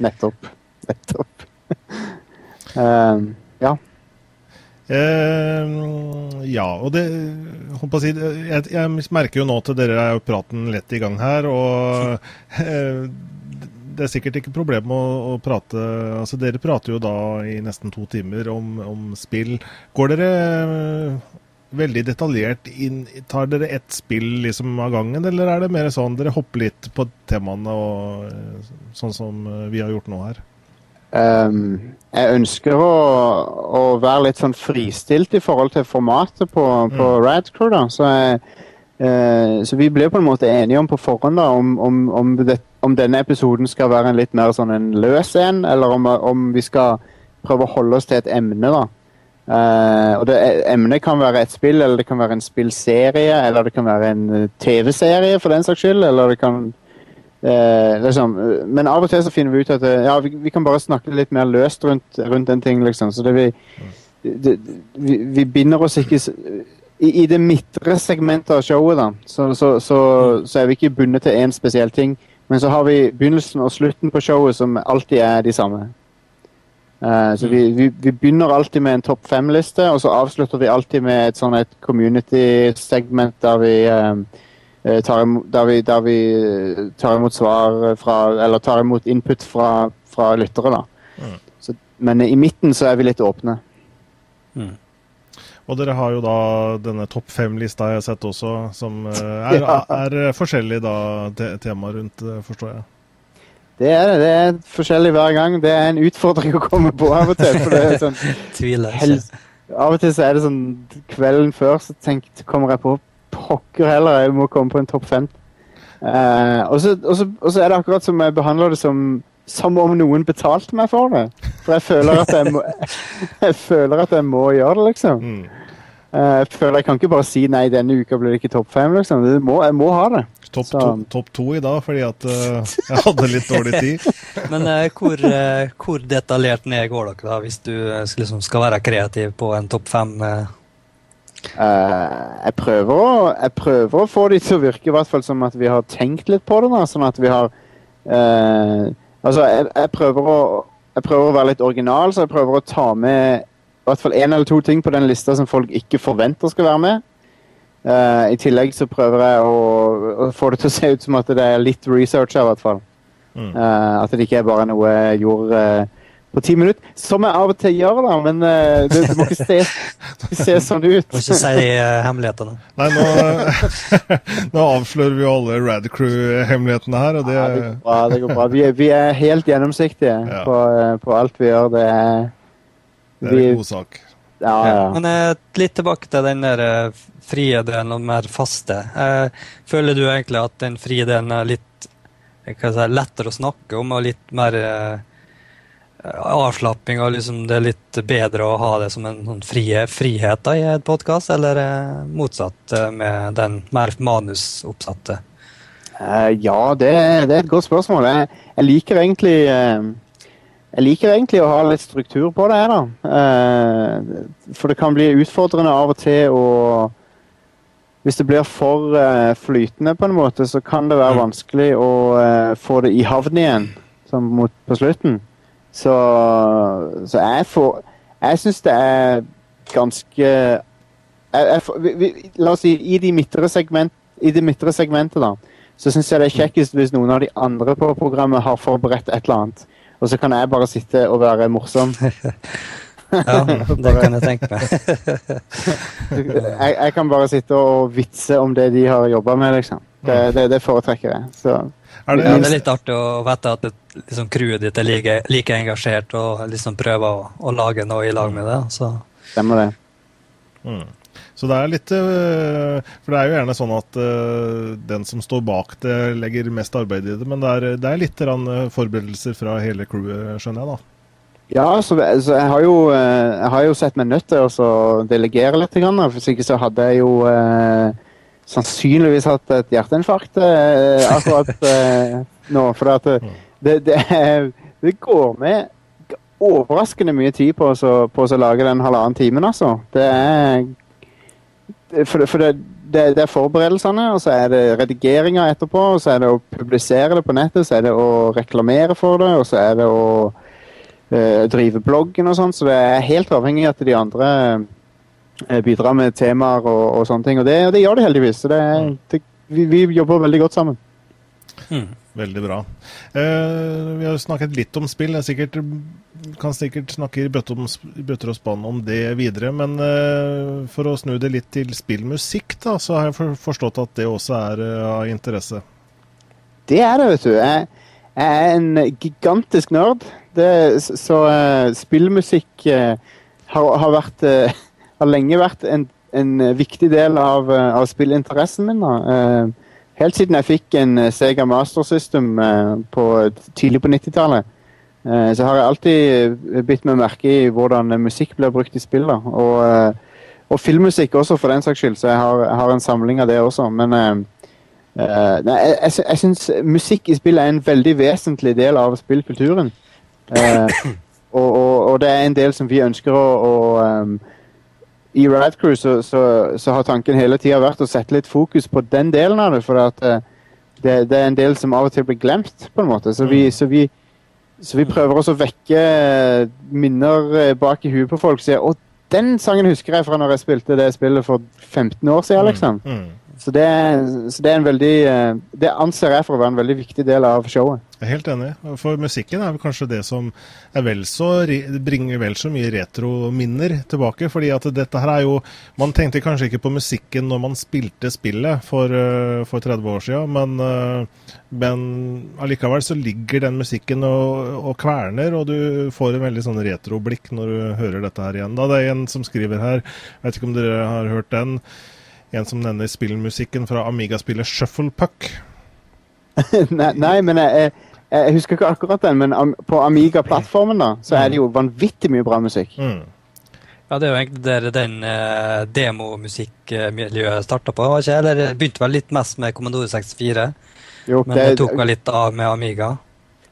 Nettopp. [laughs] Nettopp. um, ja. Uh, ja, og det holdt på å si, jeg, jeg merker jo nå til dere er jo praten lett i gang her, og [laughs] eh, det er sikkert ikke problem å, å prate altså Dere prater jo da i nesten to timer om, om spill. Går dere eh, veldig detaljert inn Tar dere ett spill liksom av gangen, eller er det mer sånn dere hopper litt på temaene, og, eh, sånn som eh, vi har gjort nå her? Um, jeg ønsker å, å være litt sånn fristilt i forhold til formatet på, på Radcrew. da, så, jeg, uh, så vi ble på en måte enige om på forhånd da, om, om, om, det, om denne episoden skal være en litt mer sånn en løs en, eller om, om vi skal prøve å holde oss til et emne. da. Uh, og det, Emnet kan være et spill, eller det kan være en spillserie, eller det kan være en eh, TV-serie for den saks skyld. eller det kan Uh, liksom, men av og til så finner vi ut at ja, vi, vi kan bare snakke litt mer løst rundt, rundt en ting. liksom. Så det vi, det, vi, vi binder oss ikke i, I det midtre segmentet av showet da, så, så, så, så er vi ikke bundet til én spesiell ting. Men så har vi begynnelsen og slutten på showet som alltid er de samme. Uh, så vi, vi, vi begynner alltid med en topp fem-liste, og så avslutter vi alltid med et sånn et community-segment der vi eh, tar imot, der vi, der vi tar imot svar fra Eller tar imot input fra, fra lyttere, da. Mm. Så, men i midten så er vi litt åpne. Mm. Og dere har jo da denne topp fem-lista jeg har sett også, som eh, er, [laughs] Ja. er forskjellig da te tema rundt, eh, forstår jeg. Det er det. Det er forskjellig hver gang. Det er en utfordring å komme på av og til. For det er sånn, [laughs] Tviler ikke. av og til så er det sånn Kvelden før så tenkte, kommer jeg på Pokker heller, jeg må komme på en topp fem. Uh, og, så, og, så, og så er det akkurat som jeg behandler det som som om noen betalte meg for det. For jeg føler at jeg må, [laughs] jeg føler at jeg må gjøre det, liksom. Mm. Eh, jeg føler jeg kan ikke bare si nei, denne uka blir det ikke topp fem. Liksom. Jeg må, jeg må ha det. Topp to, top to i dag, fordi at uh, jeg hadde litt dårlig tid. [laughs] Men uh, hvor, uh, hvor detaljert ned går dere da, hvis du skal- liksom skal være kreativ på en topp fem? jeg, prøver å, jeg prøver å få de til å virke i hvert fall som at vi har tenkt litt på det. Da, sånn at vi har eh, Altså, jeg, jeg, prøver å, jeg prøver å være litt original, så jeg prøver å ta med i hvert fall én eller to ting på den lista som folk ikke forventer skal være med. Uh, I tillegg så prøver jeg å, å, få det til å se ut som at det er litt research her, i hvert fall. Mm. Uh, at det ikke er bare noe jeg gjorde uh, på ti minutter. Som jeg av og til gjør, da, men det, det, må ikke se, [laughs] se sånn ut. Må ikke si hemmelighetene. Nei, nå, [laughs] nå, avslører vi jo alle Radcrew-hemmelighetene her, og det, ja, det går bra. Det går bra. Vi, vi er helt gjennomsiktige [laughs] ja. på, på, alt vi gjør. Det er, det er en god sak. Ja, ja. Men litt tilbake til den der frie delen og mer faste. Eh, føler du egentlig at den frie delen er litt si, lettere å snakke om og litt mer eh, avslapping og liksom det er litt bedre å ha det som en sånn frie, frihet da, i et podkast, eller eh, motsatt eh, med den mer manusoppsatte? Uh, ja, det, det, er et godt spørsmål. Jeg, jeg liker egentlig uh, jeg liker egentlig å ha litt struktur på det her, da. Uh, for det kan bli utfordrende av og til å hvis det blir for flytende, på en måte, så kan det være mm. vanskelig å få det i havn igjen mot, på slutten. Så, så jeg får Jeg syns det er ganske jeg, jeg, vi, vi, La oss si i de midtre segment, i det midtre segmentet, da, så syns jeg det er kjekkest hvis noen av de andre på programmet har forberedt et eller annet. Og så kan jeg bare sitte og være morsom. [laughs] Ja, det kan jeg tenke meg. [laughs] jeg, jeg, kan bare sitte og vitse om det de har jobba med, liksom. Det, det, det foretrekker jeg. Så. Er det, ja, det er litt artig å vite at liksom, crewet ditt er like, like, engasjert og liksom prøver å, å, lage noe i lag med det. Så. Stemmer det. Mm. Så det er litt øh, For det er jo gjerne sånn at øh, den som står bak det, legger mest arbeid i det. Men det er, det er litt forberedelser fra hele crewet, skjønner jeg da. Ja, så, så jeg, har jo, eh, jeg, har jo, sett meg nødt til å delegere litt. Grann, hvis ikke så hadde jeg jo eh, sannsynligvis hatt et hjerteinfarkt eh, akkurat [laughs] eh, nå. For at det, det, [laughs] det, går med overraskende mye tid på, å, på å lage den halvannen timen, altså. Det er For, for det, det, er forberedelsene, og så er det redigeringa etterpå, og så er det å publisere det på nettet, så er det å reklamere for det, og så er det å eh, drive bloggen og sånn, så det er helt avhengig av at de andre uh, bidrar med temaer og, og, sånne ting. Og det, og det gjør de heldigvis. Så det, det, vi, vi, jobber veldig godt sammen. Mm. Veldig bra. Uh, vi har snakket litt om spill. Jeg sikkert, kan sikkert snakke i bøtter og spann om det videre. Men uh, for å snu det litt til spillmusikk, da, så har jeg forstått at det også er uh, av interesse. Det er det, vet du. Jeg, jeg er en gigantisk nerd. Det, så uh, spillmusikk uh, har, har, vært, uh, har, lenge vært en, en viktig del av, av spillinteressen min. helt siden jeg fikk en Sega Master System på, tidlig på 90-tallet. så har jeg alltid bitt meg merke i hvordan musikk blir brukt i spill. Og, og, filmmusikk også, for den saks skyld. Så jeg har, jeg har en samling av det også. Men Uh, nei, jeg, jeg syns musikk i spill er en veldig vesentlig del av spillkulturen. Uh, og, og, og, det er en del som vi ønsker å, å um, I Radcrew så, så, så, har tanken hele tida vært å sette litt fokus på den delen av det. For at, uh, det, det, er en del som av og til blir glemt, på en måte. Så vi, mm. så vi, så vi prøver også å vekke minner bak i huet på folk. Så, og den sangen husker jeg fra når jeg spilte det spillet for 15 år siden. liksom. Mm. Mm. Så det, så det, er en veldig eh, Det anser jeg for å være en veldig viktig del av showet. Jeg er helt enig. For musikken er vel kanskje det som vel så, bringer vel så mye retrominner tilbake. fordi at dette her er jo Man tenkte kanskje ikke på musikken når man spilte spillet for, eh, for 30 år siden, men, eh, men allikevel så ligger den musikken og, og, kverner, og du får en veldig sånn retroblikk når du hører dette her igjen. Da det er en som skriver her, jeg vet ikke om dere har hørt den. En som nevner spillmusikken fra Amiga-spillet Shuffle Puck. [laughs] nei, nei, men jeg, jeg, husker ikke akkurat den, men på Amiga-plattformen da, så er det jo vanvittig mye bra musikk. Mm. Ja, det er jo egentlig der den eh, demomusikkmiljøet starta på, ikke? Eller det begynte vel litt mest med Commodore 64, jo, men det, det tok vel litt av med Amiga?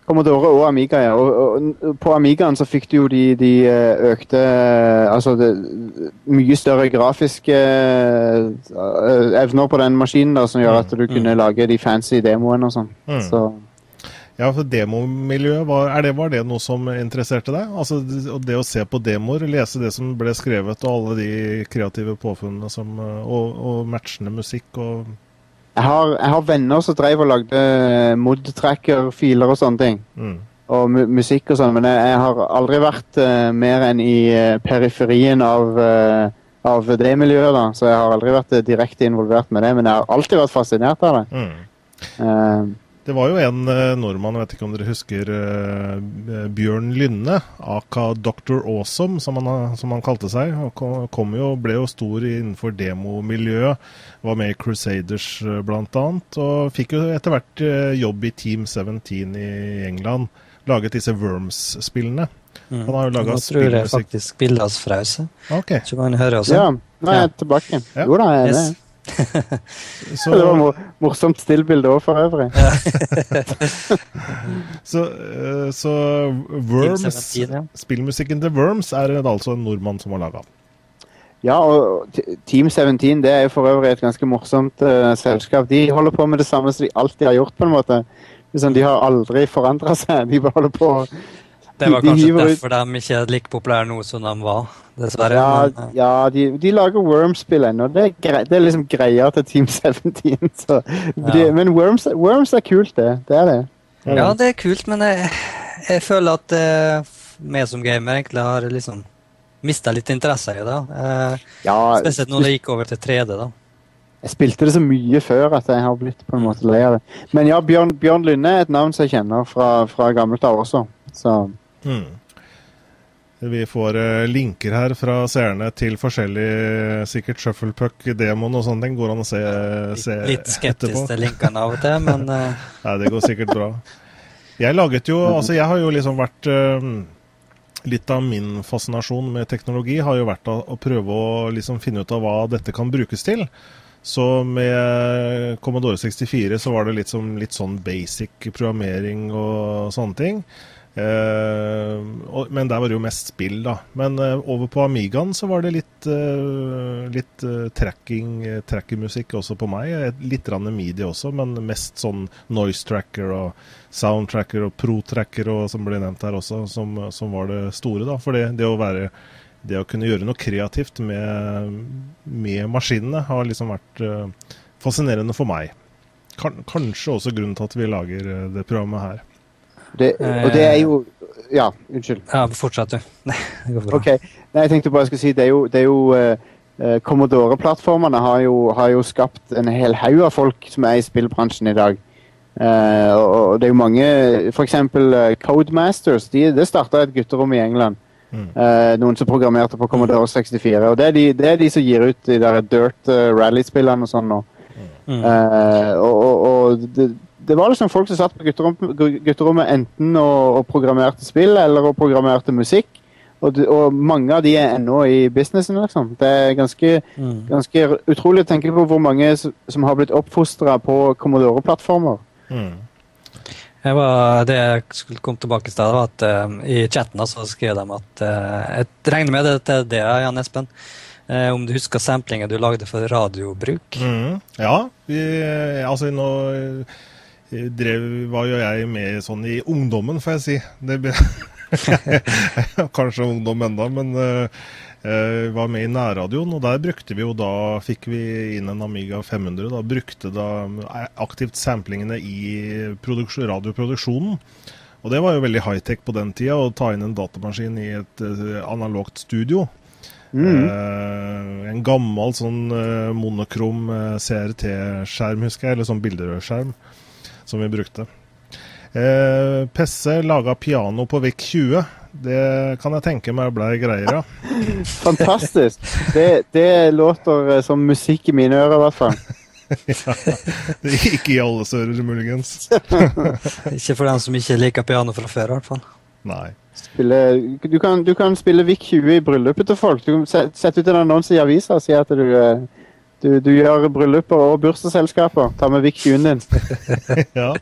Commodore og Amiga, ja. Og, og, på Amigaen så fikk du jo de, de eh, økte Altså det, mye større grafiske uh, evner på den maskinen da, som gjør at du mm. kunne mm. lage de fancy demoene og sånn. Mm. Så Ja, for demomiljøet, var, det, var det noe som interesserte deg? Altså det, det å se på demoer, lese det som ble skrevet og alle de kreative påfunnene som eh, Og, og matchende musikk og Jeg har, jeg har venner som drev og lagde mod-tracker-filer og sånne ting. mm. Og mu musikk og sånn, men jeg, jeg har aldri vært uh, mer enn i uh, periferien av, uh, av det miljøet, da. Så jeg har aldri vært eh, direkte involvert med det, men jeg har alltid vært fascinert av det. Mm. Eh, Det var jo en eh, nordmann, vet ikke om dere husker eh, Bjørn Lynne, aka Dr. Awesome, som han, som han kalte seg. og kom, kom jo, ble jo stor innenfor demomiljøet. Var med i Crusaders eh, annet, og fikk jo etter hvert eh, jobb i Team 17 i England. Laget disse Worms-spillene. Mm. Han har jo laga Nå tror jeg spillmusikk. faktisk Bildasfrause. Ok, Så kan han høre også. ja, nå er jeg tilbake. Ja. Jo da, jeg er Yes. Så, Det var mor morsomt stillbilde òg, for øvrig. [laughs] så, eh, så Worms, Team 17, ja. spillmusikken til Worms er det altså en nordmann som har laga. Ja, og Team 17 det er jo for øvrig et ganske morsomt uh, selskap. De holder på med det samme som de alltid har gjort, på en måte. Liksom, de har aldri forandra seg. De bare holder på Det var De- de kanskje ut- derfor de ikke er like populære nå som de var, dessverre. Ja, men, eh, ja de, de lager Worms-spill ennå. Det, det er liksom greia til Team [laughs] 17. Så. De, Ja. men Worms, Worms er kult, det. Det er det. Det er ja, det. er kult, men jeg, jeg føler at eh, meg som gamer egentlig har liksom mista litt interesse i det. Eh, Ja, spesielt når det gikk over til 3D. da. jeg spilte det så mye før at jeg har blitt på en måte lei av det. Men ja, Bjørn, Bjørn Lynne er et navn som jeg kjenner fra, fra gammelt av også. Så Mm. Vi får eh, linker her fra seerne til forskjellige sikkert shufflepuck-demoen og sånne ting. Går an å se, se Litt skeptisk til linkene av og til, men [laughs] uh... Nei, det går sikkert bra. Jeg laget jo Altså, jeg har jo liksom vært uh, Litt av min fascinasjon med teknologi har jo vært å, å prøve å liksom finne ut av hva dette kan brukes til. Så med Commodore 64 så var det litt, som, litt sånn basic programmering og sånne ting. Og, men der var det jo mest spill, da. Men eh, over på Amigaen så var det litt, eh, litt tracking, uh, trackermusikk også på meg. Litt rann midi også, men mest sånn noise tracker og sound tracker og pro tracker og som ble nevnt her også, som, som var det store, da. For det, det å være det å kunne gjøre noe kreativt med, med maskinene har liksom vært fascinerende for meg. Kan, kanskje også grunnen til at vi lager det programmet her. Det, og det er jo Ja, unnskyld. ja, fortsett, du. [laughs] Nei, det går bra. Ok, Nei, jeg tenkte bare jeg skulle si Det er jo, det er jo eh, eh, Commodore-plattformene har, har jo skapt en hel haug av folk som er i spillbransjen i dag. Uh, og, og det er jo mange eksempel eh, Codemasters. De, det starta et gutterom i England. Mm. Uh, noen som programmerte på Commodore 64. Og det er de, det er de som gir ut de der Dirt uh, Rally-spillene og sånn nå. Mm. Uh, og og, og det, det var liksom folk som satt på gutterom, gutterommet enten og, og programmerte spill eller og programmerte musikk. Og, og mange av de er ennå i businessen, liksom. Det er ganske, Mm. ganske utrolig å tenke på hvor mange som har blitt oppfostra på Commodore-plattformer. Mm. Jeg var, det jeg skulle komme tilbake til, var at uh, i chatten så skrev de at uh, Jeg regner med det til det, Jan Espen. Uh, om du husker samplingen du lagde for radiobruk? Mm. Ja, vi, altså nå drev, var jo jeg med sånn i ungdommen, får jeg si. Det ble, [laughs] kanskje ungdom enda, men eh, var med i nærradioen, og der brukte vi jo da, fikk vi inn en Amiga 500, da brukte da eh, aktivt samplingene i radioproduksjonen. Og det var jo veldig high-tech på den tida, å ta inn en datamaskin i et uh, analogt studio. Mm. Uh, en gammel sånn uh, monokrom CRT-skjerm, husker jeg, eller sånn bilderørskjerm, som vi brukte. Eh, Pesse laga piano på VIC 20. Det kan jeg tenke meg blei greier, ja. [laughs] Fantastisk! Det, det låter eh, som musikk i mine ører, i hvert fall. [laughs] Ikke i alle ører, muligens. [laughs] Ikke for dem som ikke liker piano fra før, i hvert fall. Nei. Spille, du, kan, du kan spille VIC 20 i bryllupet til folk. Du kan se- sette ut en annonse i avisa og si at du, eh, du, du gjør brylluper og bursdagsselskaper. Ta med 20 din. [laughs] Ja.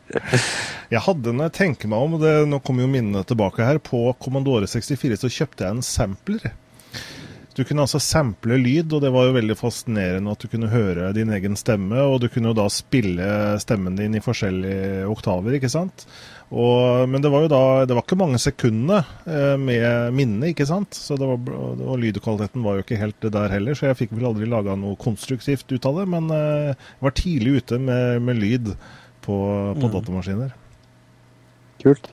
Jeg hadde, når jeg tenker meg om, det, nå kommer jo minnene tilbake her, på Commodore 64 så kjøpte jeg en sampler. Du kunne altså sample lyd, og det var jo veldig fascinerende at du kunne høre din egen stemme. Og du kunne jo da spille stemmen din i forskjellige oktaver, ikke sant. Og, men det var jo da Det var ikke mange sekundene eh, med minne, ikke sant. Så det var, og lydkvaliteten var jo ikke helt det der heller, så jeg fikk vel aldri laga noe konstruktivt ut av det. Men eh, jeg var tidlig ute med, med lyd på, på mm. datamaskiner. Kult.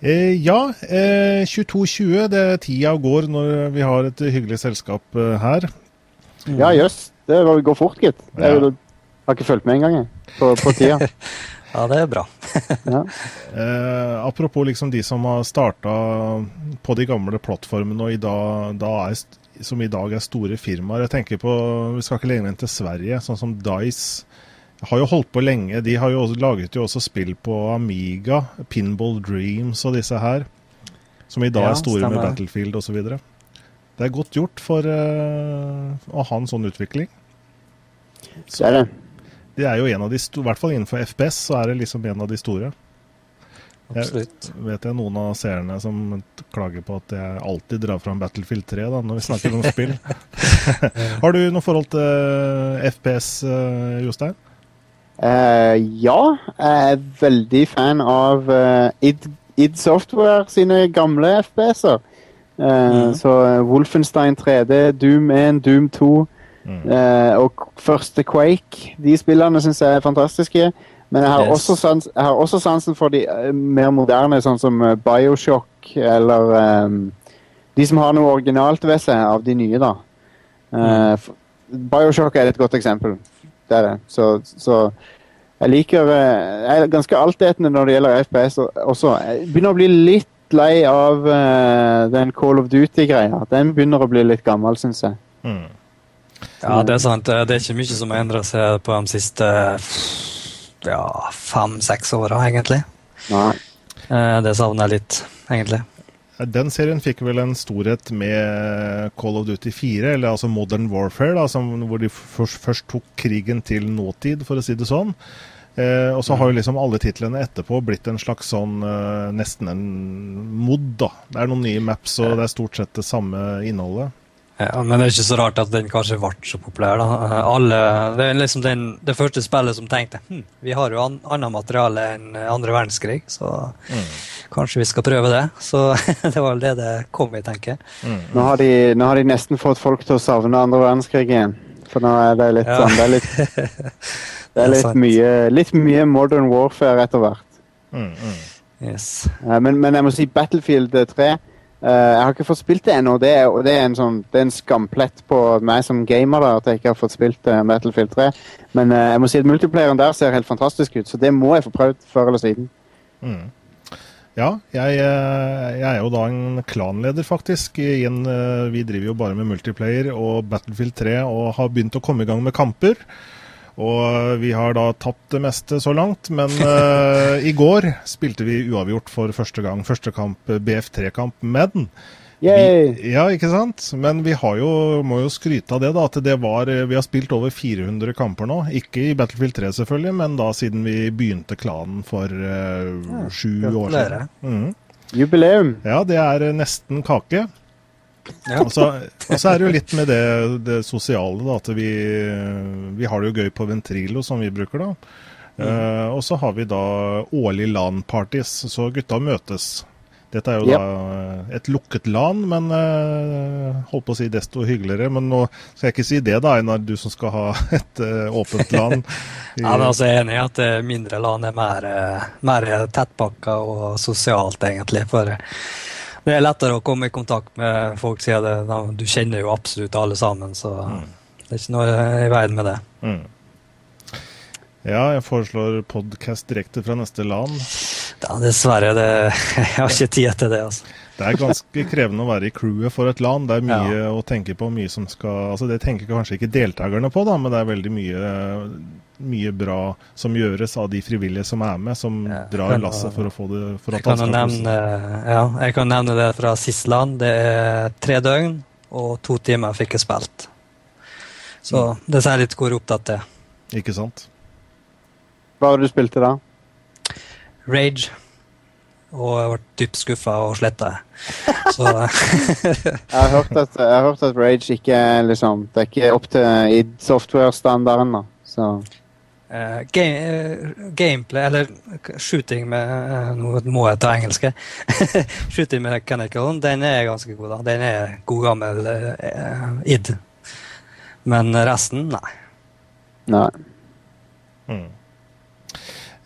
Eh, ja, eh, 22.20. Det er tida går når vi har et hyggelig selskap eh, her. Mm. Ja, jøss. Yes. Det går fort, gitt. Jeg har ikke fulgt med engang på, på tida. [laughs] ja, det er bra. [laughs] ja. eh, apropos liksom de som har starta på de gamle plattformene og i dag, da er, som i dag er store firmaer. Jeg tenker på, Vi skal ikke lenger enn til Sverige, sånn som Dice har jo holdt på lenge. De har jo laget jo også spill på Amiga, Pinball Dreams og disse her. Som i dag ja, er store stemmer. med Battlefield osv. Det er godt gjort for uh, å ha en sånn utvikling. Så, det er det. Det er jo en av de store, I hvert fall innenfor FPS så er det liksom en av de store. Absolutt. Jeg vet jeg noen av seerne som klager på at jeg alltid drar fram Battlefield 3 da, når vi snakker om spill. [laughs] Har du noe forhold til FPS, eh, Jostein? Uh, ja, jeg er veldig fan av uh, id, id, Software sine gamle FPS-er. Uh, mm. Så Wolfenstein 3D, Doom 1, Doom 2 mm. og første Quake. De spillene syns jeg er fantastiske. Men jeg har, yes. også, sans, jeg har også sansen for de mer moderne, sånn som Bioshock eller um, De som har noe originalt ved seg av de nye, da. Mm. Bioshock er et godt eksempel det er det. Så, så jeg liker eh, Jeg er ganske altetende når det gjelder FPS også. Jeg begynner å bli litt lei av uh, den Call of Duty-greia. Den begynner å bli litt gammel, syns jeg. Mm. Ja, det er sant. Det er ikke mye som har endra seg på de siste ja, fem-seks åra, egentlig. Nei. Uh, det savner jeg litt, egentlig. Den serien fikk vel en storhet med Call of Duty 4, eller altså Modern Warfare, da, som, hvor de først, først, tok krigen til nåtid, for å si det sånn. Eh, og så har jo liksom alle titlene etterpå blitt en slags sånn eh, nesten en mod, da. Det er noen nye maps, og det er stort sett det samme innholdet. Ja, Men det er ikke så rart at den kanskje ble så populær. da. Alle, det er liksom den, det første spillet som tenkte hm, vi har jo an, annet materiale enn andre verdenskrig, så mm. kanskje vi skal prøve det. Så [laughs] det var vel det det kom i, tenker jeg. Mm. Nå, har de, nå har de nesten fått folk til å savne andre verdenskrig igjen. For nå er det litt ja. sånn Det er litt, [laughs] det er litt, mye, litt mye modern warfare etter hvert. Mm, mm. yes. men, men jeg må si Battlefield 3 Uh, jeg har ikke fått spilt det ennå, det, og det, er sånn, det er en skamplett på meg som gamer da, at jeg ikke har fått spilt uh, Battlefield 3. Men uh, jeg må si at multiplayeren der ser helt fantastisk ut, så det må jeg få prøvd før eller siden. Mm. Ja, jeg, jeg, er jo da en klanleder, faktisk. En, vi driver jo bare med multiplayer og Battlefield 3 og har begynt å komme i gang med kamper. Og vi har da tapt det meste så langt, men uh, i går spilte vi uavgjort for første gang. Første kamp, BF3-kamp med den. Vi, ja, ikke sant? Men vi har jo, må jo skryte av det, da. At det var Vi har spilt over 400 kamper nå. Ikke i Battlefield 3, selvfølgelig, men da siden vi begynte klanen for uh, ja, sju år siden. Mm. Jubileum. Ja, det er nesten kake. Ja. Og, så, og, så, er det jo litt med det, det sosiale, da, at vi, vi, har det jo gøy på Ventrilo, som vi bruker, da. Mm. Uh, og så har vi da årlig LAN-parties, så gutta møtes. Dette er jo ja. da et lukket LAN, men uh, holdt på å si desto hyggeligere. Men nå skal jeg ikke si det, da, Einar, du som skal ha [laughs] et uh, åpent LAN. [laughs] ja, men altså, jeg er enig i at mindre LAN er mer, mer tettpakka og sosialt, egentlig. for det er lettere å komme i kontakt med folk, siden det, du kjenner jo absolutt alle sammen. Så mm. det er ikke noe i veien med det. Mm. Ja, jeg foreslår podkast direkte fra neste LAN. Ja, dessverre. Det, [laughs] jeg har ikke tid til det. altså. Det er ganske krevende å være i crewet for et land. Det er mye ja. å tenke på. mye som skal, altså Det tenker kanskje ikke deltakerne på, da, men det er veldig mye mye bra som gjøres av de frivillige som er med, som ja, drar lasset for å få det for jeg, kan nevne, ja, jeg kan nevne det fra Sisland. Det er tre døgn og to timer fikk jeg spilt. Så mm. det sier litt hvor opptatt det er. Ikke sant. Hva har du spilt da? Rage. Og jeg ble dypt skuffa og sletta. Så [laughs] [laughs] Jeg har hørt at, jeg har hørt at Rage ikke er liksom Det er ikke opp til id Software-standarden, da. Så Uh, game, uh, gameplay, eller shooting med uh, Nå må jeg ta engelske. [laughs] shooting med Mechanical, den er ganske god, da. Den er god gammel id. Men resten, nei. nei. Mm.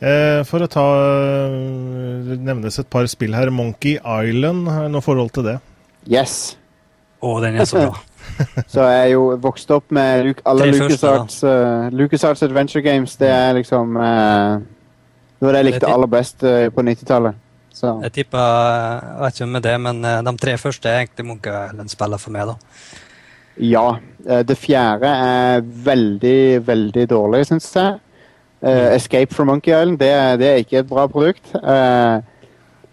Eh, for å ta Det nevnes et par spill her. Monkey Island, har jeg noe forhold til det? Yes. Å, den er så bra. [laughs] Så jeg er jo vokst opp med Lu- alle. LucasArts, uh, LucasArts Adventure Games. Det er liksom uh, Det var det jeg likte er aller best uh, på 90-tallet. Jeg tipper, jeg vet ikke om det men eh, de tre første er egentlig Monkey Island-spillene for meg, da. ja. eh, det fjerde er veldig, veldig dårlig, syns jeg. Eh, Escape from Monkey Island, det det er ikke et bra produkt. Uh,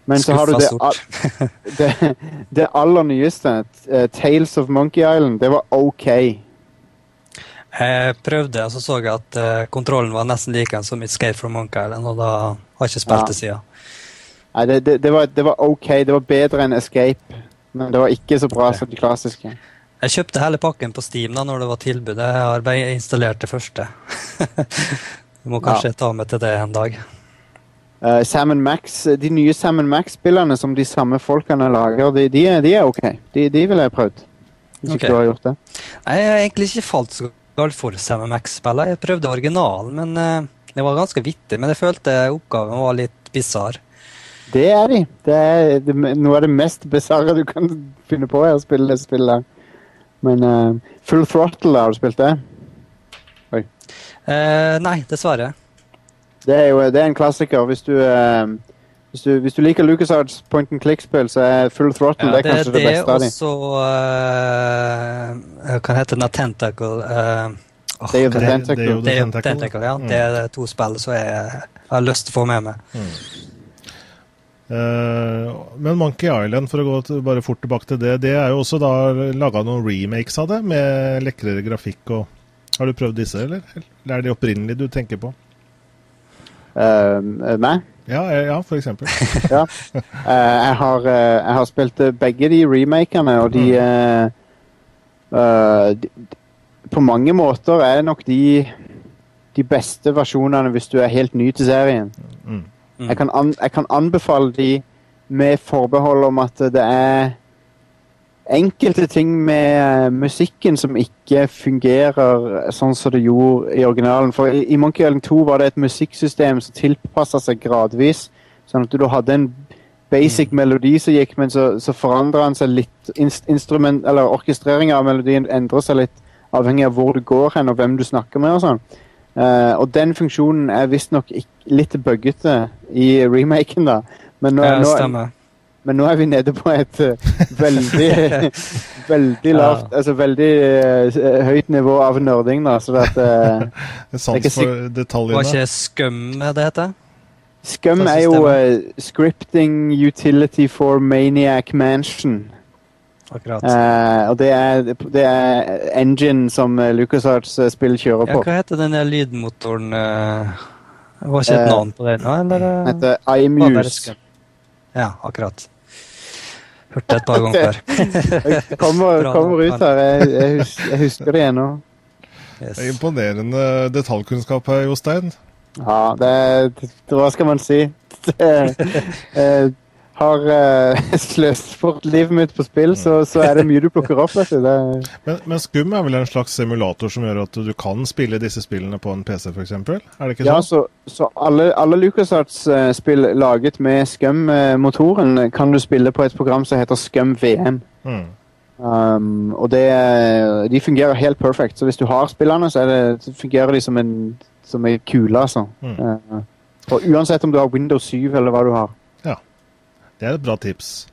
men så har du det, [laughs] det, det aller nyeste, uh, Tales of Monkey Island. Det var OK. Jeg prøvde, og så så jeg at kontrollen var nesten like som Escape from Monkey Island, og da har jeg ikke spilt Ja. det siden. Nei, det, det, det, var, det var OK. Det var bedre enn Escape. Men det var ikke så bra okay. som de klassiske. Jeg kjøpte hele pakken på Steam da når det var tilbud. Jeg har bare installert det første. [laughs] Jeg må kanskje ta med til det en dag. Uh, Sam Max, De nye Sam Max-spillene som de samme folkene lager, de, de, er, de er OK. De, de ville jeg prøvd. Hvis okay. ikke du har gjort det. Jeg har egentlig ikke falt så galt for Sam Max-spillet. Jeg prøvde originalen, men uh, det var ganske vittig. Men jeg følte oppgaven var litt bisarr. Det er de. Det er det, noe av det mest bisarre du kan finne på, er å spille det spillet. Men uh, Full Throttle, har du spilt det? Eh, nei, dessverre. Det er jo det er en klassiker. Hvis du, uh, hvis du, hvis du liker LucasArts point and click-spill, så er Full Throttle det er kanskje det, beste av og de. så uh, Hva heter den? Tentacle? eh, åh, Day of the hva- Tentacle. Tentacle. Day of the Tentacle. Ja. Mm. Det er to spill som jeg, har lyst til å få med meg. Eh, men Monkey Island, for å gå til, bare fort tilbake til det, det er jo også da laga noen remakes av det, med lekrere grafikk og Har du prøvd disse, eller? Eller er det opprinnelige du tenker på? Uh, nei. Ja, eh, ja for eksempel. [laughs] Ja. Uh, jeg, har, uh, jeg har spilt begge de remakene, og de, eh, eh, de På mange måter er nok de de beste versjonene hvis du er helt ny til serien. Mm. Mm. Jeg, kan an, jeg kan anbefale de med forbehold om at det er enkelte ting med eh, musikken som ikke fungerer sånn som det gjorde i originalen. For i, i Monkey Island 2 var det et musikksystem som tilpassa seg gradvis. Sånn at du hadde en basic melodi som gikk, men så, så forandra den seg litt. Inst, instrument, eller orkestreringa av melodien endrer seg litt avhengig av hvor du går hen og hvem du snakker med. og sånn. Uh, og den funksjonen er visstnok litt buggete i remaken, da. Men nå, Ja, nå, stemmer. Men nå er vi nede på et eh, veldig [laughs] Veldig lavt Altså veldig eh, høyt nivå av nerding, da. Så at uh, Sans ikke for Var ikke Skum det heter? Scum er jo eh, scripting utility for Maniac Mansion. Akkurat. Uh, og det er, det er engine som eh, LucasArts-spill kjører Ja, på. hva heter den der lydmotoren uh, Var ikke et Eh, navn på den? eller? eh, heter det iMuse. Ja, akkurat. Hørte det et par ganger før. [laughs] Kommer, kommer ut her. Jeg, jeg, husker, jeg husker det ennå. Yes. Er imponerende detaljkunnskap her, Jostein. Ja, det, det, Hva skal man si? [laughs] Det, eh, har uh, [laughs] sløst bort livet mitt på spill, så, så er det mye du plukker opp. Vet du. [laughs] Men, men Skum er vel en slags simulator som gjør at du kan spille disse spillene på en PC, f.eks.? Er det ikke ja, sånn? så, så alle, alle LucasArts-spill laget med Skum-motoren kan du spille på et program som heter Skum VM. Mm. Um, og det, de fungerer helt perfekt. Så hvis du har spillene, så, det, så fungerer de som en, som en kule, altså. Mm. Uh, og uansett om du har Windows 7 eller hva du har. Det er et bra tips.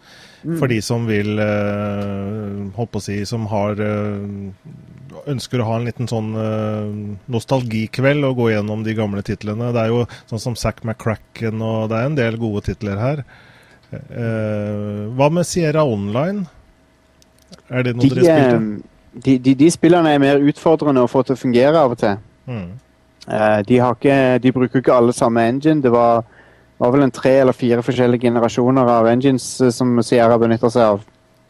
Mm. For de som vil eh, holdt på å si, som har eh, ønsker å ha en liten sånn eh, nostalgikveld og gå gjennom de gamle titlene. Det er jo sånn som Zack McCracken, og det er en del gode titler her. Hva med Sierra Online? Er det noe De, dere spilte? de, de, de spillene er mer utfordrende å få til å fungere av og til. Mm. De, har ikke, de bruker ikke alle samme engine. Det var Det var vel en tre eller fire forskjellige generasjoner av engines eh, som Sierra benytter seg av.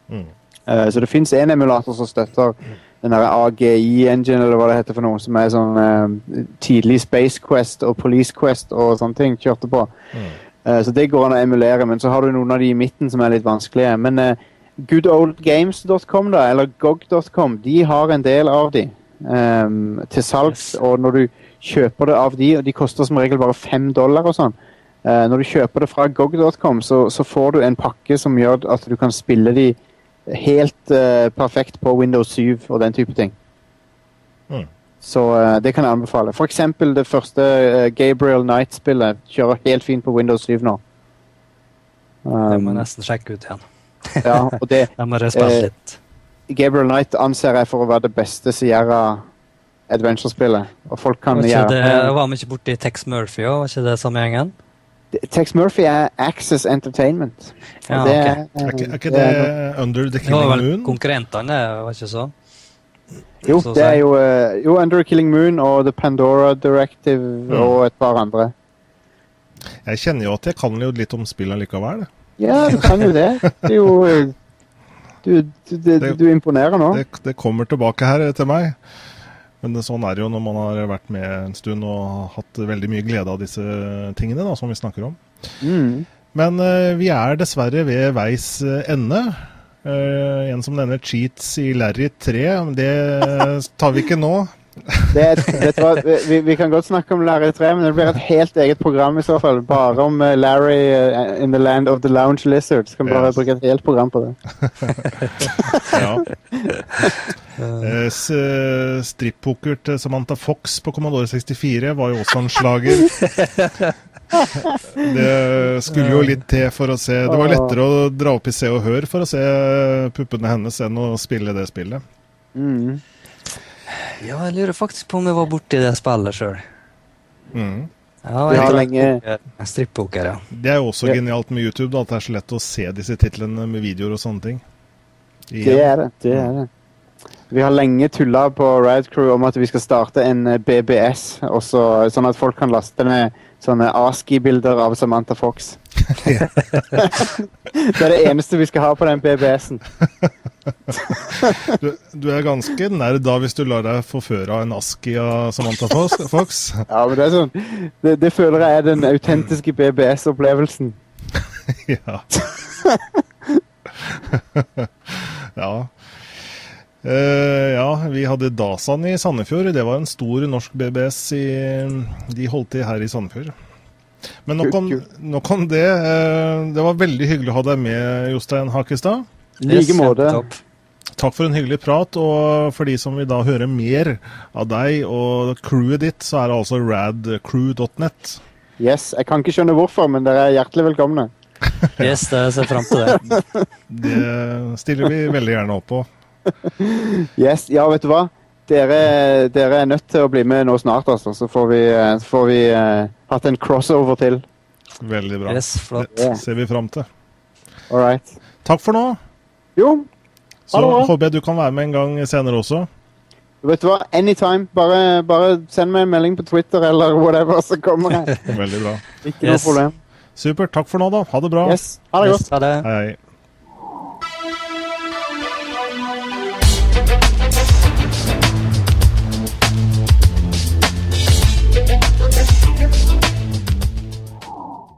Mm. Uh, så det fins én emulator som støtter den der AGI-engine, eller hva det heter for noe, som er sånn uh, tidlig Space Quest og Police Quest og sånne ting kjørte på. Mm. Uh, så det går an å emulere, men så har du noen av de i midten som er litt vanskelige. Men goodoldgames.com, da, eller gog.com, de har en del av de um, til salgs, Yes. og når du kjøper det av de, og de koster som regel bare fem dollar og sånn, når du kjøper det fra gog.com, så, så får du en pakke som gjør at du kan spille de helt eh, perfekt på Windows 7 og den type ting. Mm. Så eh, det kan jeg anbefale. For eksempel det første eh, Gabriel Knight-spillet kjører helt fint på Windows 7 nå. Det må jeg Um, nesten sjekke ut igjen. ja, og det, [laughs] Jeg må respille Eh, litt. Gabriel Knight anser jeg for å være det beste Sierra Adventure-spillet. Og folk kan gjøre det, var vi ikke borti Tex Murphy òg? Var ikke det samme gjengen? Tex Murphy er Access Entertainment. Ja, det okay. Er, ikke, er ikke det Under the Killing Moon? Det var vel konkurrentene, var ikke så? Jo, så det er jo, eh, jo Under Killing Moon og The Pandora Directive Mm. og et par andre. Jeg kjenner jo at jeg kan jo litt om spill likevel. Ja, du kan jo det. Det er jo eh, Du, du, du, du imponerer nå. Det, det kommer tilbake her til meg. Men sånn er det jo når man har vært med en stund og hatt veldig mye glede av disse tingene da, som vi snakker om. Mm. Men uh, vi er dessverre ved veis eh, ende. Uh, en som nevner cheats i Larry 3, det tar vi ikke nå. Det det var, vi, vi kan godt snakke om Larry 3, men det blir et helt eget program i så fall. Bare om eh, Larry eh, in the land of the lounge lizards. Kan bare Yes. bruke et helt program på det. [laughs] Ja. uh, Strippoker til Samantha Fox på Commodore 64 var jo også en slager. [laughs] Det skulle jo litt til for å se Det var lettere å dra opp i Se og Hør for å se puppene hennes enn å spille det spillet. Mm. Ja, jeg lurer faktisk på om jeg var borti det spillet sjøl. Mm. Ja, Vi har tror- lenge- Strippoker, ja. Det er jo også genialt med YouTube, da, at det er så lett å se disse titlene med videoer og sånne ting. Det er det. det er det. Vi har lenge tulla på Ride Crew om at vi skal starte en eh, BBS, også, sånn at folk kan laste ned sånne ASCII-bilder av Samantha Fox. [laughs] det er det eneste vi skal ha på den BBS-en. Du, du er ganske nerd da hvis du lar deg forføre av en ASKI av Samantha. Fox. Ja, men det er sånn Det, det føler jeg er den autentiske BBS-opplevelsen. [laughs] ja. ja. Eh, ja, vi hadde Dasan i Sandefjord. Det var en stor norsk BBS. I, de holdt til her i Sandefjord. Men nok om, nok om det. Uh, det var veldig hyggelig å ha deg med, Jostein Hakestad. I like måte. Takk for en hyggelig prat. Og for de som vil da høre mer av deg og crewet ditt, så er det altså radcrew.net. Yes, Jeg kan ikke skjønne hvorfor, men dere er hjertelig velkomne. Yes, det ser jeg fram til det. [laughs] Det stiller vi veldig gjerne opp på. Yes, Ja, vet du hva? Dere, dere er nødt til å bli med nå snart, altså. Så får vi, eh, så får vi uh, hatt en crossover til. Veldig bra. Yes, flott. Det ser vi fram til. All right. Takk for nå. Jo, Så håper jeg du kan være med en gang senere også. vet du hva? Anytime. Bare, bare send meg en melding på Twitter eller whatever, så kommer jeg. [laughs] Veldig bra. Ikke noe Yes. problem. Supert. Takk for nå, da. Ha det bra. Yes, Ha det godt. Yes, ha det. Hei.